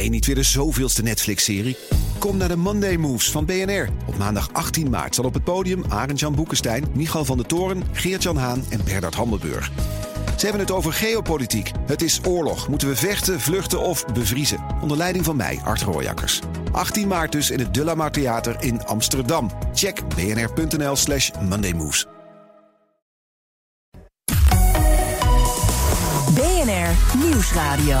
Nee, niet weer de zoveelste Netflix-serie. Kom naar de Monday Moves van BNR. Op maandag 18 maart zal op het podium Arend-Jan Boekenstein, Michal van der Toren, Geert-Jan Haan en Bernard Hammelburg. Ze hebben het over geopolitiek. Het is oorlog. Moeten we vechten, vluchten of bevriezen? Onder leiding van mij, Art Rooijakkers. 18 maart dus in het De La Mar Theater in Amsterdam. Check bnr.nl slash mondaymoves. BNR Nieuwsradio.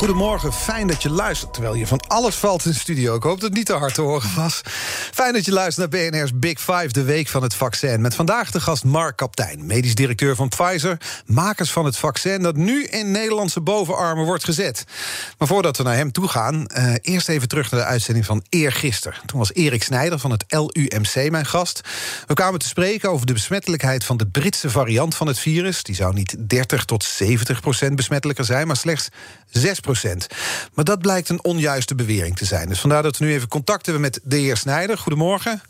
Goedemorgen, fijn dat je luistert. Terwijl je van alles valt in de studio. Ik hoop dat het niet te hard te horen was. Fijn dat je luistert naar BNR's Big Five, de week van het vaccin. Met vandaag de gast Mark Kaptein, medisch directeur van Pfizer. Makers van het vaccin dat nu in Nederlandse bovenarmen wordt gezet. Maar voordat we naar hem toe gaan, eh, eerst even terug naar de uitzending van eergisteren. Toen was Erik Snijder van het LUMC mijn gast. We kwamen te spreken over de besmettelijkheid van de Britse variant van het virus. Die zou niet 30 tot 70 procent besmettelijker zijn, maar slechts 6 procent. Maar dat blijkt een onjuiste bewering te zijn. Dus vandaar dat we nu even contact hebben met de heer Snijder. Goedemorgen.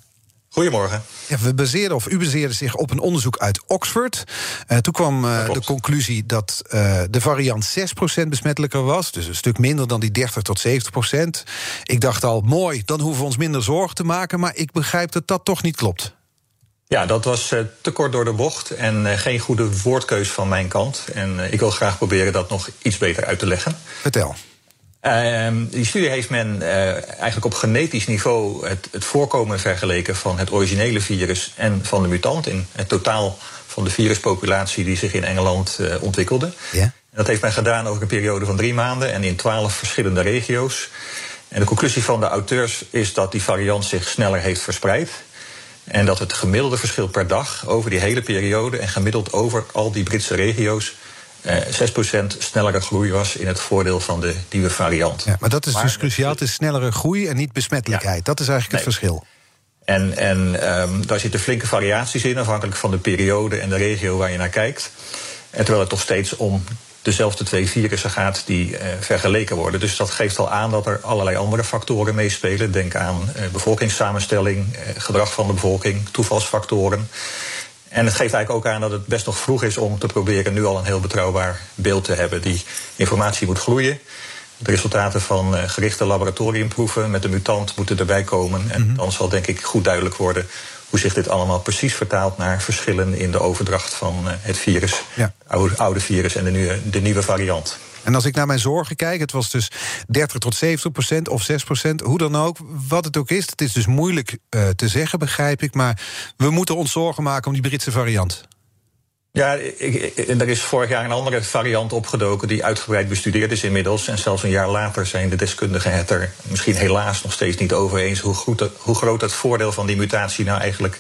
Goedemorgen. Ja, we baseerden, of u baseerde zich op een onderzoek uit Oxford. Uh, toen kwam uh, de conclusie dat uh, de variant 6% besmettelijker was. Dus een stuk minder dan die 30 tot 70%. Ik dacht al, mooi, dan hoeven we ons minder zorgen te maken. Maar ik begrijp dat dat toch niet klopt. Ja, dat was uh, te kort door de bocht en uh, geen goede woordkeus van mijn kant. En uh, ik wil graag proberen dat nog iets beter uit te leggen. Vertel. Ehm, die studie heeft men eigenlijk op genetisch niveau het, het, voorkomen vergeleken van het originele virus en van de mutant in het totaal van de viruspopulatie die zich in Engeland ontwikkelde. Ja. Dat heeft men gedaan over een periode van drie maanden en in twaalf verschillende regio's. En de conclusie van de auteurs is dat die variant zich sneller heeft verspreid. En dat het gemiddelde verschil per dag over die hele periode en gemiddeld over al die Britse regio's eh, 6% snellere groei was in het voordeel van de nieuwe variant. Ja, maar dat is maar, dus cruciaal. Het is snellere groei en niet besmettelijkheid. Ja, dat is eigenlijk nee. het verschil. En, en um, daar zitten flinke variaties in, afhankelijk van de periode en de regio waar je naar kijkt. En terwijl het toch steeds om dezelfde twee virussen gaat die uh, vergeleken worden. Dus dat geeft al aan dat er allerlei andere factoren meespelen. Denk aan uh, bevolkingssamenstelling, uh, gedrag van de bevolking, toevalsfactoren. En het geeft eigenlijk ook aan dat het best nog vroeg is om te proberen nu al een heel betrouwbaar beeld te hebben. Die informatie moet groeien. De resultaten van gerichte laboratoriumproeven met de mutant moeten erbij komen. En mm -hmm. dan zal denk ik goed duidelijk worden hoe zich dit allemaal precies vertaalt naar verschillen in de overdracht van uh, het virus. Ja. Oude, oude virus en de nieuwe, de nieuwe variant. En als ik naar mijn zorgen kijk, het was dus 30 tot 70 procent of 6 procent, hoe dan ook, wat het ook is. Het is dus moeilijk uh, te zeggen, begrijp ik. Maar we moeten ons zorgen maken om die Britse variant. Ja, ik, er is vorig jaar een andere variant opgedoken die uitgebreid bestudeerd is inmiddels. En zelfs een jaar later zijn de deskundigen het er misschien helaas nog steeds niet over eens hoe, goed dat, hoe groot het voordeel van die mutatie nou eigenlijk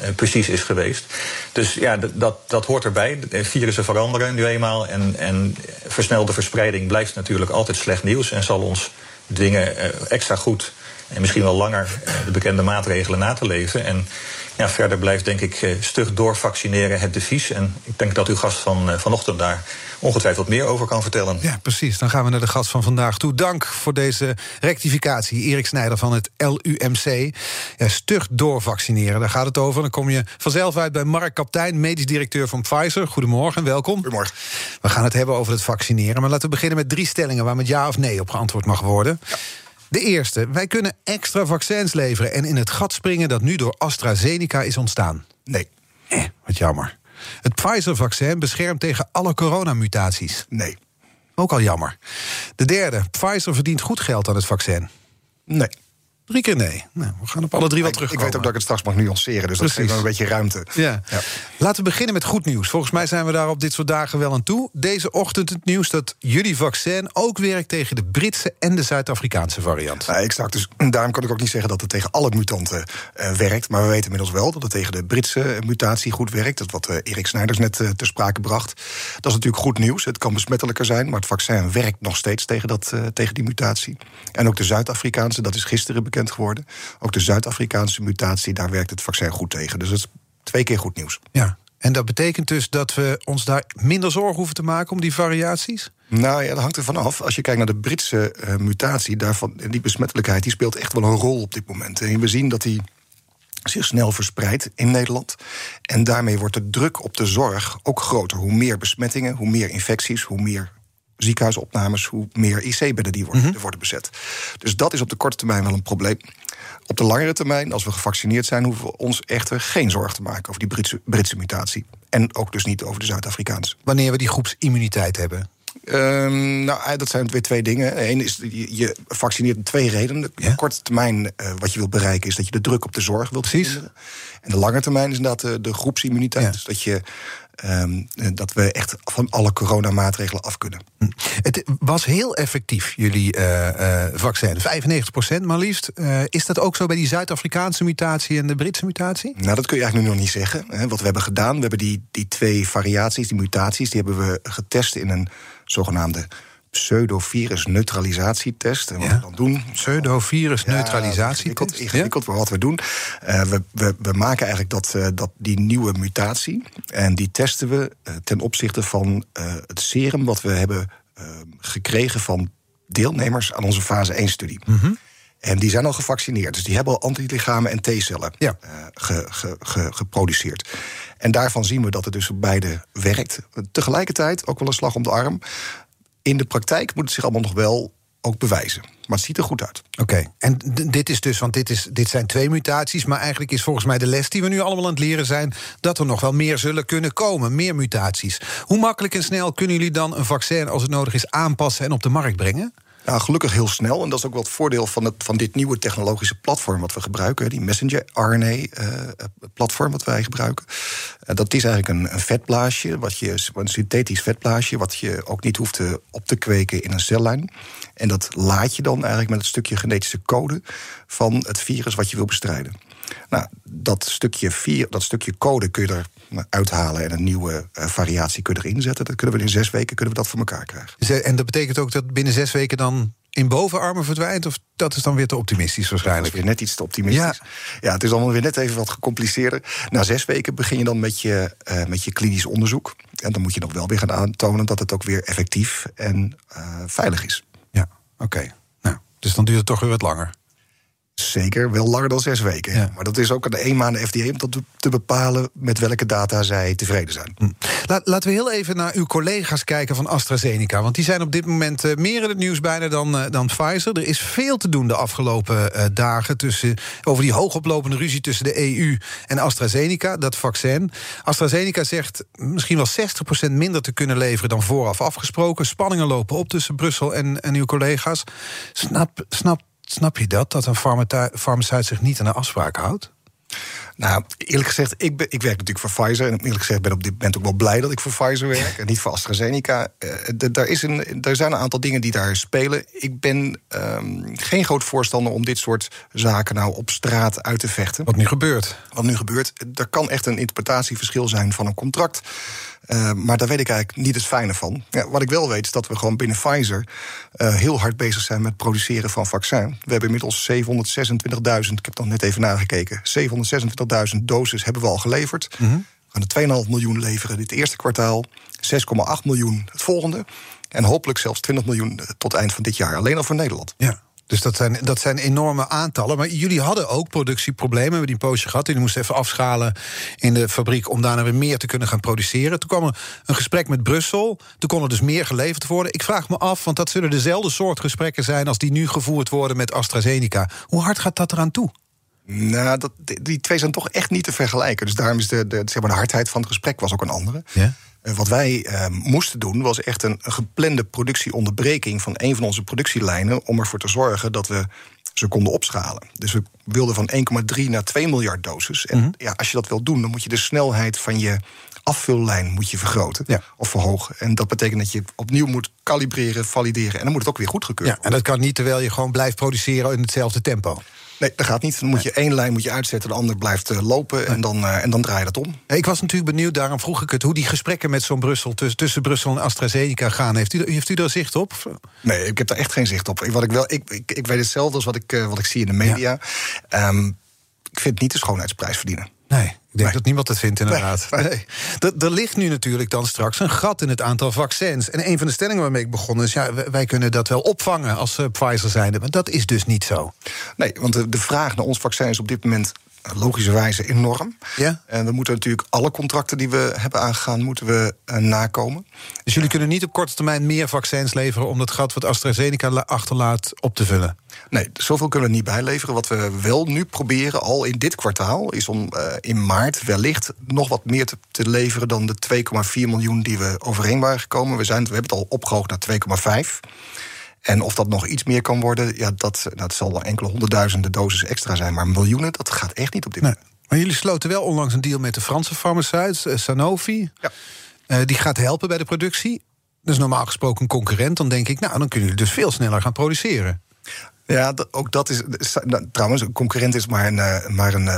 uh, precies is geweest. Dus ja, dat, dat hoort erbij. De virussen veranderen nu eenmaal. En, en versnelde verspreiding blijft natuurlijk altijd slecht nieuws en zal ons dwingen uh, extra goed en misschien wel langer uh, de bekende maatregelen na te leven. En ja, verder blijft denk ik stug doorvaccineren het devies. En ik denk dat uw gast van vanochtend daar ongetwijfeld meer over kan vertellen. Ja, precies. Dan gaan we naar de gast van vandaag toe. Dank voor deze rectificatie. Erik Snijder van het LUMC. Ja, stug doorvaccineren, daar gaat het over. Dan kom je vanzelf uit bij Mark Kaptein, medisch directeur van Pfizer. Goedemorgen, welkom. Goedemorgen. We gaan het hebben over het vaccineren. Maar laten we beginnen met drie stellingen waar met ja of nee op geantwoord mag worden. Ja. De eerste, wij kunnen extra vaccins leveren en in het gat springen dat nu door AstraZeneca is ontstaan. Nee. Eh, wat jammer. Het Pfizer-vaccin beschermt tegen alle coronamutaties. Nee. Ook al jammer. De derde, Pfizer verdient goed geld aan het vaccin. Nee. Drie keer nee. Nou, we gaan op alle drie wat terug. Ik weet ook dat ik het straks mag nuanceren, dus Precies. dat geeft een beetje ruimte. Ja. ja. Laten we beginnen met goed nieuws. Volgens mij zijn we daar op dit soort dagen wel aan toe. Deze ochtend het nieuws dat jullie vaccin ook werkt tegen de Britse en de Zuid-Afrikaanse variant. Ja, exact. Dus daarom kan ik ook niet zeggen dat het tegen alle mutanten uh, werkt. Maar we weten inmiddels wel dat het tegen de Britse mutatie goed werkt. Dat wat uh, Erik Snijders net uh, ter sprake bracht. Dat is natuurlijk goed nieuws. Het kan besmettelijker zijn, maar het vaccin werkt nog steeds tegen, dat, tegen die mutatie. En ook de Zuid-Afrikaanse, dat is gisteren bekend geworden. Ook de Zuid-Afrikaanse mutatie, daar werkt het vaccin goed tegen. Dus dat is twee keer goed nieuws. Ja, en dat betekent dus dat we ons daar minder zorgen hoeven te maken om die variaties? Nou ja, dat hangt ervan af. Als je kijkt naar de Britse uh, mutatie, daarvan, die besmettelijkheid, die speelt echt wel een rol op dit moment. En we zien dat die zich snel verspreidt in Nederland. En daarmee wordt de druk op de zorg ook groter. Hoe meer besmettingen, hoe meer infecties, hoe meer ziekenhuisopnames, hoe meer IC-bedden die worden, worden bezet. Dus dat is op de korte termijn wel een probleem. Op de langere termijn, als we gevaccineerd zijn, hoeven we ons echter geen zorgen te maken over die Britse, Britse mutatie. En ook dus niet over de Zuid-Afrikaanse. Wanneer we die groepsimmuniteit hebben? Um, nou, dat zijn weer twee dingen. Eén is, je, je vaccineert om twee redenen. De Ja? korte termijn, uh, wat je wilt bereiken, is dat je de druk op de zorg wilt verminderen. En de lange termijn is inderdaad de, de groepsimmuniteit. Ja. Dus dat, je, um, dat we echt van alle coronamaatregelen af kunnen. Het was heel effectief, jullie uh, uh, vaccin. 95% maar liefst. Is dat ook zo bij die Zuid-Afrikaanse mutatie en de Britse mutatie? Nou, dat kun je eigenlijk nu nog niet zeggen. Hè. Wat we hebben gedaan, we hebben die, die twee variaties, die mutaties... die hebben we getest in een zogenaamde pseudovirus neutralisatietest. En wat Ja. we dan doen. Pseudovirus neutralisatietest. Ingewikkeld, ingewikkeld maar wat we doen. Uh, we, we, we, maken eigenlijk dat, uh, dat die nieuwe mutatie. En die testen we uh, ten opzichte van het serum wat we hebben gekregen van deelnemers aan onze fase 1-studie. Mhm. Mm -hmm. En die zijn al gevaccineerd, dus die hebben al antilichamen en T-cellen ja. ge, ge, ge, geproduceerd. En daarvan zien we dat het dus op beide werkt. Tegelijkertijd ook wel een slag om de arm. In de praktijk moet het zich allemaal nog wel ook bewijzen. Maar het ziet er goed uit. Oké, okay. en dit is dus, want dit, is, dit zijn twee mutaties... maar eigenlijk is volgens mij de les die we nu allemaal aan het leren zijn... dat er nog wel meer zullen kunnen komen, meer mutaties. Hoe makkelijk en snel kunnen jullie dan een vaccin... als het nodig is aanpassen en op de markt brengen? Nou, gelukkig heel snel. En dat is ook wel het voordeel van, het, van dit nieuwe technologische platform wat we gebruiken. Die messenger-RNA-platform uh, wat wij gebruiken. Uh, dat is eigenlijk een, een vetblaasje, wat je, een synthetisch vetblaasje... wat je ook niet hoeft te, op te kweken in een cellijn. En dat laat je dan eigenlijk met het stukje genetische code... van het virus wat je wil bestrijden. Nou, dat stukje, vier, dat stukje code kun je er uithalen en een nieuwe uh, variatie kun je erin zetten. Dat kunnen we in zes weken kunnen we dat voor elkaar krijgen. En dat betekent ook dat binnen zes weken dan in bovenarmen verdwijnt? Of dat is dan weer te optimistisch waarschijnlijk? Dat is weer net iets te optimistisch. Ja, ja het is allemaal weer net even wat gecompliceerder. Na zes weken begin je dan met je, uh, met je klinisch onderzoek. En dan moet je nog wel weer gaan aantonen dat het ook weer effectief en uh, veilig is. Ja, oké. Okay. Nou, dus dan duurt het toch weer wat langer. Zeker, wel langer dan zes weken. Ja. Maar dat is ook aan de een maand FDA om dat te bepalen met welke data zij tevreden zijn. Hm. Laat, laten we heel even naar uw collega's kijken van AstraZeneca. Want die zijn op dit moment uh, meer in het nieuws bijna dan, uh, dan Pfizer. Er is veel te doen de afgelopen uh, dagen tussen, over die hoogoplopende ruzie tussen de EU en AstraZeneca, dat vaccin. AstraZeneca zegt misschien wel 60% minder te kunnen leveren dan vooraf afgesproken. Spanningen lopen op tussen Brussel en, en uw collega's. Snap, snap Snap je dat, dat een farmaceut zich niet aan de afspraken houdt? Nou, eerlijk gezegd, ik, ben, ik werk natuurlijk voor Pfizer. En eerlijk gezegd ben op dit moment ook wel blij dat ik voor Pfizer werk. en niet voor AstraZeneca. Uh, er, is een, er zijn een aantal dingen die daar spelen. Ik ben um, geen groot voorstander om dit soort zaken nou op straat uit te vechten. Wat nu gebeurt. Wat nu gebeurt. Er kan echt een interpretatieverschil zijn van een contract. Uh, maar daar weet ik eigenlijk niet het fijne van. Ja, wat ik wel weet is dat we gewoon binnen Pfizer uh, heel hard bezig zijn met het produceren van vaccin. We hebben inmiddels 726.000, ik heb dan net even nagekeken, 726.000 doses hebben we al geleverd. Mm -hmm. We gaan 2,5 miljoen leveren dit eerste kwartaal, 6,8 miljoen het volgende. En hopelijk zelfs 20 miljoen tot eind van dit jaar, alleen al voor Nederland. Ja. Dus dat zijn, dat zijn enorme aantallen. Maar jullie hadden ook productieproblemen. We hebben die een poosje gehad. Jullie moesten even afschalen in de fabriek... om daarna weer meer te kunnen gaan produceren. Toen kwam er een gesprek met Brussel. Toen kon er dus meer geleverd worden. Ik vraag me af, want dat zullen dezelfde soort gesprekken zijn... als die nu gevoerd worden met AstraZeneca. Hoe hard gaat dat eraan toe? Nou, dat, die twee zijn toch echt niet te vergelijken. Dus daarom is de, de, zeg maar, de hardheid van het gesprek was ook een andere. Ja? Uh, wat wij uh, moesten doen, was echt een, een geplande productieonderbreking... van een van onze productielijnen... om ervoor te zorgen dat we ze konden opschalen. Dus we wilden van 1,3 naar 2 miljard doses. En mm -hmm. ja, als je dat wil doen, dan moet je de snelheid van je afvullijn moet je vergroten ja. of verhogen. En dat betekent dat je opnieuw moet kalibreren, valideren... en dan moet het ook weer goedgekeurd ja, worden. En dat kan niet terwijl je gewoon blijft produceren in hetzelfde tempo. Nee, dat gaat niet. Dan moet je één lijn moet je uitzetten, de ander blijft uh, lopen en, dan, uh, en dan draai je dat om. Ik was natuurlijk benieuwd, daarom vroeg ik het... hoe die gesprekken met zo'n Brussel, tussen, tussen Brussel en AstraZeneca gaan. Heeft u, heeft u daar zicht op? Nee, ik heb daar echt geen zicht op. Wat ik, wel, ik, ik, ik weet hetzelfde als wat ik, uh, wat ik zie in de media. Ja. Um, ik vind het niet de schoonheidsprijs verdienen. Nee, ik denk Nee. dat niemand het vindt, inderdaad. Nee, Nee. Er- Er ligt nu natuurlijk dan straks een gat in het aantal vaccins. En een van de stellingen waarmee ik begon is... ja, wij- kunnen dat wel opvangen als Pfizer zijnde. Maar dat is dus niet zo. Nee, want de, de vraag naar ons vaccin is op dit moment logischerwijze enorm. Ja? En we moeten natuurlijk alle contracten die we hebben aangegaan, moeten we uh, nakomen. Dus jullie kunnen niet op korte termijn meer vaccins leveren om dat gat wat AstraZeneca achterlaat op te vullen? Nee, zoveel kunnen we niet bijleveren. Wat we wel nu proberen, al in dit kwartaal, is om uh, in maart wellicht nog wat meer te, te leveren dan de 2,4 miljoen die we overeen waren gekomen. We, zijn, we hebben het al opgehoogd naar 2,5. En of dat nog iets meer kan worden, ja, dat, dat zal wel enkele honderdduizenden doses extra zijn. Maar miljoenen, dat gaat echt niet op dit nee. moment. Maar jullie sloten wel onlangs een deal met de Franse farmaceut, Sanofi. Ja. Uh, die gaat helpen bij de productie. Dat is normaal gesproken een concurrent. Dan denk ik, nou, dan kunnen jullie dus veel sneller gaan produceren. Ja, ook dat is. Nou, trouwens, een concurrent is maar een, uh, maar een, uh,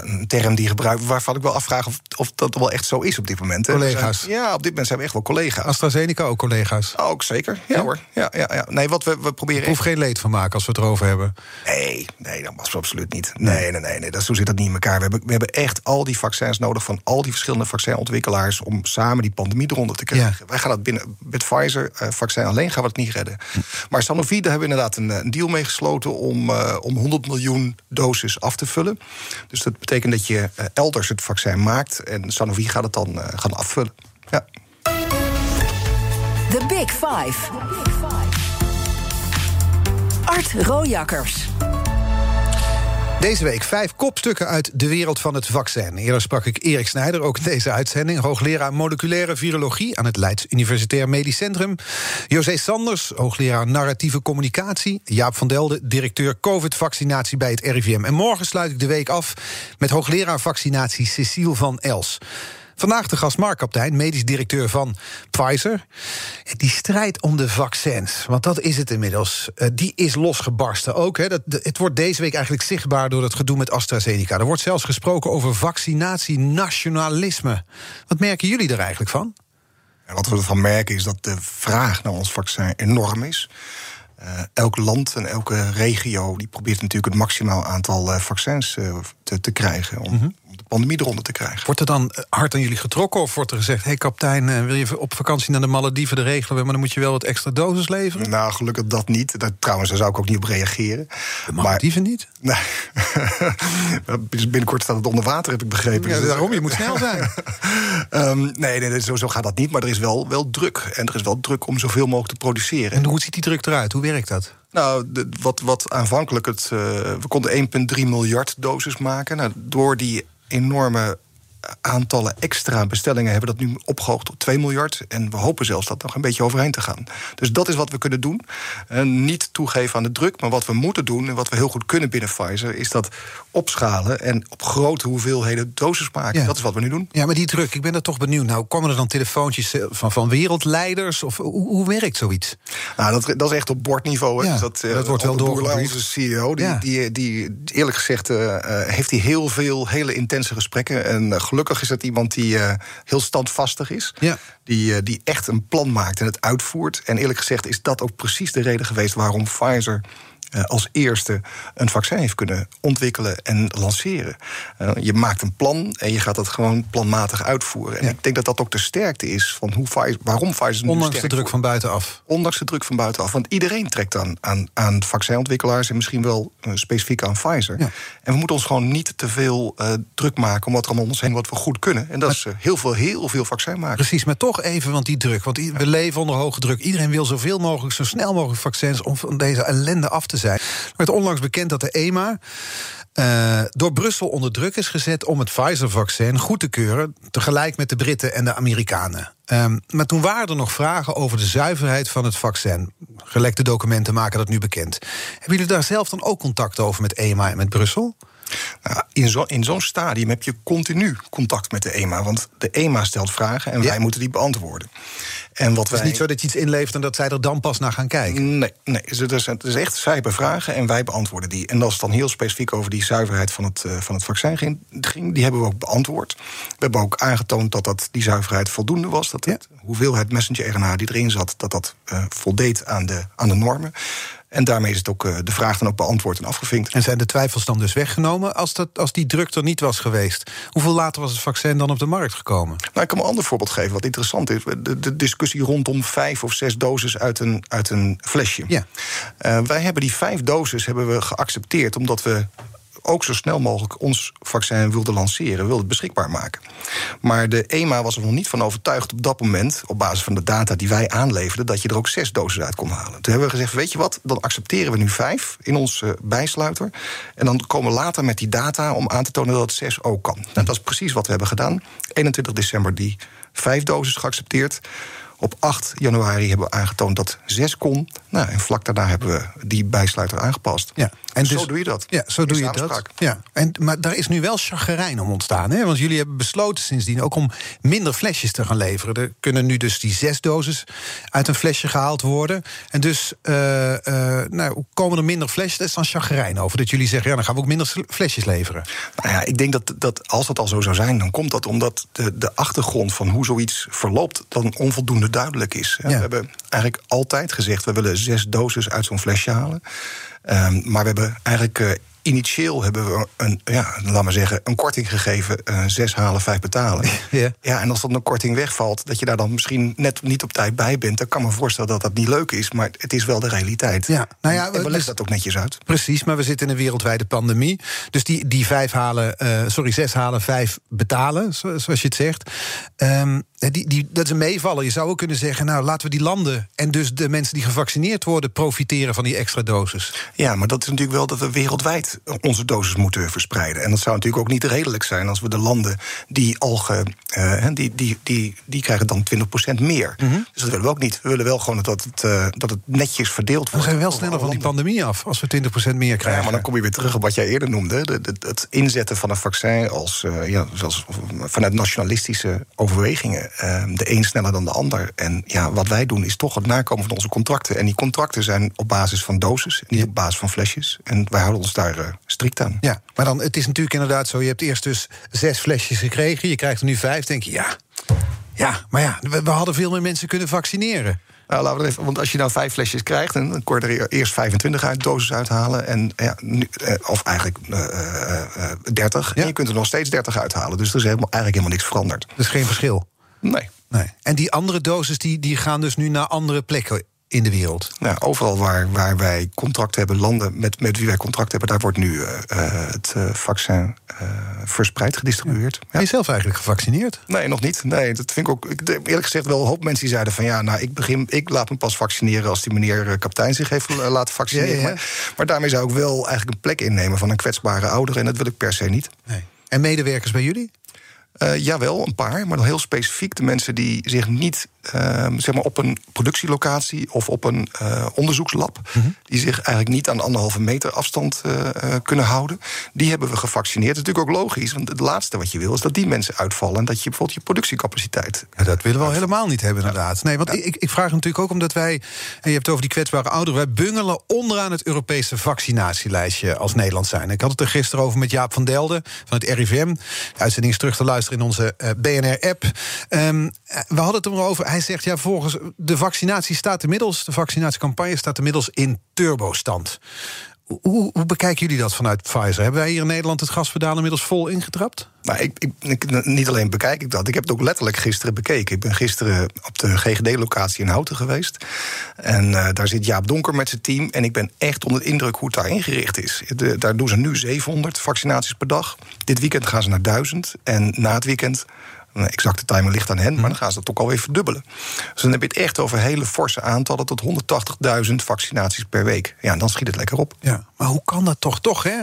een term die gebruikt. waarvan ik wel afvraag of, of dat wel echt zo is op dit moment. Collega's. Zijn, ja, op dit moment zijn we echt wel collega's. AstraZeneca ook collega's. Oh, ook zeker. Ja, ja, hoor. Ja, ja, ja. Nee, wat we, we proberen. Ik hoef geen leed van maken als we het erover hebben. Nee, nee, dat was absoluut niet. Nee, nee, nee, nee, dat, zo zit dat niet in elkaar. We hebben, we hebben echt al die vaccins nodig van al die verschillende vaccinontwikkelaars. om samen die pandemie eronder te krijgen. Ja. Wij gaan dat binnen. Met Pfizer-vaccin uh, alleen gaan we het niet redden. Hm. Maar Sanofi, daar hebben we inderdaad een, een deal mee gesloten om uh, om 100 miljoen doses af te vullen. Dus dat betekent dat je uh, elders het vaccin maakt en Sanofi gaat het dan uh, gaan afvullen. Ja. The Big Five. Art Rojakkers. Deze week vijf kopstukken uit de wereld van het vaccin. Eerder sprak ik Erik Snijder, ook in deze uitzending. Hoogleraar moleculaire virologie aan het Leids Universitair Medisch Centrum. José Sanders, hoogleraar narratieve communicatie. Jaap van Delden, directeur COVID-vaccinatie bij het RIVM. En morgen sluit ik de week af met hoogleraar vaccinatie Cecile van Els. Vandaag de gast Mark Kaptein, medisch directeur van Pfizer. Die strijd om de vaccins, want dat is het inmiddels, die is losgebarsten ook. Hè. Dat, het wordt deze week eigenlijk zichtbaar door het gedoe met AstraZeneca. Er wordt zelfs gesproken over vaccinatie-nationalisme. Wat merken jullie er eigenlijk van? En wat we ervan merken is dat de vraag naar ons vaccin enorm is. Uh, elk land en elke regio die probeert natuurlijk het maximaal aantal uh, vaccins uh, te, te, krijgen. Om, mm -hmm. Om, de pandemie eronder te krijgen. Wordt er dan hard aan jullie getrokken? Of wordt er gezegd: hé hey, kapitein, wil je op vakantie naar de Malediven de regelen? Maar dan moet je wel wat extra doses leveren? Nou, gelukkig dat niet. Dat, trouwens, daar zou ik ook niet op reageren. De Malediven maar, niet? Nee. Binnenkort staat het onder water, heb ik begrepen. Ja, daarom, je moet snel zijn. um, nee, nee zo, zo gaat dat niet. Maar er is wel, wel druk. En er is wel druk om zoveel mogelijk te produceren. En hoe ziet die druk eruit? Hoe werkt dat? Nou, de, wat, wat aanvankelijk het. Uh, we konden 1,3 miljard doses maken. Nou, door die enorme aantallen extra bestellingen hebben dat nu opgehoogd tot 2 miljard. En we hopen zelfs dat nog een beetje overheen te gaan. Dus dat is wat we kunnen doen. En niet toegeven aan de druk, maar wat we moeten doen... en wat we heel goed kunnen binnen Pfizer... is dat opschalen en op grote hoeveelheden doses maken. Ja. Dat is wat we nu doen. Ja, maar die druk, ik ben er toch benieuwd. Nou, komen er dan telefoontjes van, van wereldleiders? Of hoe, hoe werkt zoiets? Nou, dat, dat is echt op bordniveau. Ja, dus dat, dat wordt wel doorgebriefd. Onze CEO, die, ja. die, die, eerlijk gezegd... Uh, heeft hij heel veel hele intense gesprekken... En, uh, gelukkig is dat iemand die heel standvastig is. Ja. Die, die echt een plan maakt en het uitvoert. En eerlijk gezegd is dat ook precies de reden geweest waarom Pfizer. Uh, als eerste een vaccin heeft kunnen ontwikkelen en lanceren. Uh, je maakt een plan en je gaat dat gewoon planmatig uitvoeren. En Ja. ik denk dat dat ook de sterkte is van hoe Pfizer, waarom Pfizer nu Ondanks de druk wordt. van buitenaf. Ondanks de druk van buitenaf. Want iedereen trekt aan, aan, aan vaccinontwikkelaars en misschien wel uh, specifiek aan Pfizer. Ja. En we moeten ons gewoon niet te veel uh, druk maken om wat er om ons heen wat we goed kunnen. En dat is uh, heel veel, heel veel vaccin maken. Precies, maar toch even, want die druk. Want we leven onder hoge druk. Iedereen wil zoveel mogelijk, zo snel mogelijk vaccins om van deze ellende af te zijn. Er werd onlangs bekend dat de EMA eh, door Brussel onder druk is gezet om het Pfizer-vaccin goed te keuren, tegelijk met de Britten en de Amerikanen. Ehm, maar toen waren er nog vragen over de zuiverheid van het vaccin. Gelekte documenten maken dat nu bekend. Hebben jullie daar zelf dan ook contact over met EMA en met Brussel? Nou, in zo- in zo'n stadium heb je continu contact met de EMA. Want de EMA stelt vragen en Ja. wij moeten die beantwoorden. En wat Het is wij... niet zo dat je iets inlevert en dat zij er dan pas naar gaan kijken. Nee, nee het, is, het is echt, zij hebben vragen en wij beantwoorden die. En als het dan heel specifiek over die zuiverheid van het, uh, van het vaccin ging, die hebben we ook beantwoord. We hebben ook aangetoond dat, dat die zuiverheid voldoende was. Dat het, hoeveelheid messenger-RNA die erin zat, dat dat uh, voldeed aan de, aan de normen. En daarmee is het ook, uh, de vraag dan ook beantwoord en afgevinkt. En zijn de twijfels dan dus weggenomen als, dat, als die druk er niet was geweest? Hoeveel later was het vaccin dan op de markt gekomen? Nou, ik kan me een ander voorbeeld geven wat interessant is. De, de discussie rondom vijf of zes doses uit een, uit een flesje. Ja. Uh, wij hebben die vijf doses hebben we geaccepteerd omdat we ook zo snel mogelijk ons vaccin wilden lanceren, wilden het beschikbaar maken. Maar de EMA was er nog niet van overtuigd op dat moment, op basis van de data die wij aanleverden, dat je er ook zes doses uit kon halen. Toen hebben we gezegd: weet je wat, dan accepteren we nu vijf in onze bijsluiter. En dan komen we later met die data om aan te tonen dat het zes ook kan. Nou, dat is precies wat we hebben gedaan. 21 december die vijf doses geaccepteerd. Op 8 januari hebben we aangetoond dat 6 kon. Nou, en vlak daarna hebben we die bijsluiter aangepast. Ja, en dus, zo doe je dat. Ja, zo doe je dat. Ja. En, maar daar is nu wel chagrijn om ontstaan. Hè? Want jullie hebben besloten sindsdien ook om minder flesjes te gaan leveren. Er kunnen nu dus die zes doses uit een flesje gehaald worden. En dus uh, uh, nou, komen er minder flesjes. Dat is dan chagrijn over. Dat jullie zeggen, ja, dan gaan we ook minder flesjes leveren. Nou ja, ik denk dat, dat als dat al zo zou zijn, dan komt dat omdat de, de achtergrond van hoe zoiets verloopt, dan onvoldoende duidelijk is. Ja. We hebben eigenlijk altijd gezegd, we willen zes doses uit zo'n flesje halen. Um, maar we hebben eigenlijk uh, initieel hebben we een, ja, laat maar zeggen, een korting gegeven. Uh, zes halen, vijf betalen. Ja. ja, en als dan een korting wegvalt, dat je daar dan misschien net niet op tijd bij bent, dan kan me voorstellen dat dat niet leuk is. Maar het is wel de realiteit. Ja, nou ja, en we leggen dus, dat ook netjes uit. Precies, maar we zitten in een wereldwijde pandemie. Dus die, die vijf halen, uh, sorry, zes halen, vijf betalen, zoals je het zegt. Um, die, die, dat is een meevallen. Je zou ook kunnen zeggen, nou laten we die landen en dus de mensen die gevaccineerd worden profiteren van die extra dosis. Ja, maar dat is natuurlijk wel dat we wereldwijd onze dosis moeten verspreiden. En dat zou natuurlijk ook niet redelijk zijn als we de landen die al ge, uh, die, die, die, die krijgen dan 20% meer. Mm -hmm. Dus dat willen we ook niet. We willen wel gewoon dat het, uh, dat het netjes verdeeld wordt. We zijn wel sneller van die pandemie af als we 20% meer krijgen. Ja, maar dan kom je weer terug op wat jij eerder noemde. De, de, het inzetten van een vaccin als, uh, ja, zoals vanuit nationalistische overwegingen. de een sneller dan de ander. En ja, wat wij doen is toch het nakomen van onze contracten. En die contracten zijn op basis van doses, niet op basis van flesjes. En wij houden ons daar strikt aan. Ja, maar dan, het is natuurlijk inderdaad zo... je hebt eerst dus zes flesjes gekregen, je krijgt er nu vijf. denk je, ja, ja maar ja, we, we hadden veel meer mensen kunnen vaccineren. Nou, laten we even, want als je nou vijf flesjes krijgt, dan kon je er eerst 25 uit, doses uithalen. En, ja, nu, eh, of eigenlijk uh, uh, 30. Ja. En je kunt er nog steeds 30 uithalen. Dus er is helemaal, eigenlijk helemaal niks veranderd. Dus geen verschil? Nee. nee. En die andere doses die, die gaan dus nu naar andere plekken in de wereld? Nou, overal waar, waar wij contract hebben, landen met, met wie wij contract hebben, daar wordt nu uh, het uh, vaccin uh, verspreid gedistribueerd. Ja. Ben je zelf eigenlijk gevaccineerd? Nee, nog niet. Nee, dat vind ik ook. Ik, eerlijk gezegd, wel een hoop mensen die zeiden van ja, nou, ik begin, ik laat me pas vaccineren als die meneer kapitein zich heeft laten vaccineren. Ja, ja, maar, maar, daarmee zou ik wel eigenlijk een plek innemen van een kwetsbare ouder. En dat wil ik per se niet. Nee. En medewerkers bij jullie? Uh, jawel, een paar, maar dan heel specifiek de mensen die zich niet uh, zeg maar op een productielocatie of op een uh, onderzoekslab, mm -hmm. die zich eigenlijk niet aan anderhalve meter afstand eh, kunnen houden, die hebben we gevaccineerd. Dat is natuurlijk ook logisch, want het laatste wat je wil is dat die mensen uitvallen en dat je bijvoorbeeld je productiecapaciteit. Ja, dat willen we al helemaal niet hebben, inderdaad. Nee, want ja. ik, ik vraag natuurlijk ook omdat wij, en je hebt het over die kwetsbare ouderen, wij bungelen onderaan het Europese vaccinatielijstje als Nederland zijn. Ik had het er gisteren over met Jaap van Delden van het RIVM. De uitzending is terug te luisteren in onze BNR-app. Um, we hadden het erover hij zegt ja, volgens de vaccinatie staat inmiddels, de vaccinatiecampagne staat inmiddels in turbostand. Hoe, hoe, bekijken jullie dat vanuit Pfizer? Hebben wij hier in Nederland het gaspedaal inmiddels vol ingetrapt? Nou, ik, ik, niet alleen bekijk ik dat, ik heb het ook letterlijk gisteren bekeken. Ik ben gisteren op de GGD-locatie in Houten geweest. En uh, daar zit Jaap Donker met zijn team. En ik ben echt onder de indruk hoe het daar ingericht is. De, daar doen ze nu 700 vaccinaties per dag. Dit weekend gaan ze naar 1000. En na het weekend een exacte timing ligt aan hen, maar dan gaan ze dat ook alweer verdubbelen. Dus dan heb je het echt over hele forse aantallen tot 180.000 vaccinaties per week. Ja, en dan schiet het lekker op. Ja, maar hoe kan dat toch? Toch, hè?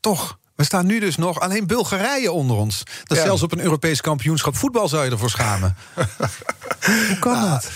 Toch. We staan nu dus nog alleen Bulgarije onder ons. Dat ja. zelfs op een Europees kampioenschap voetbal zou je ervoor schamen. Hoe kan nou, dat?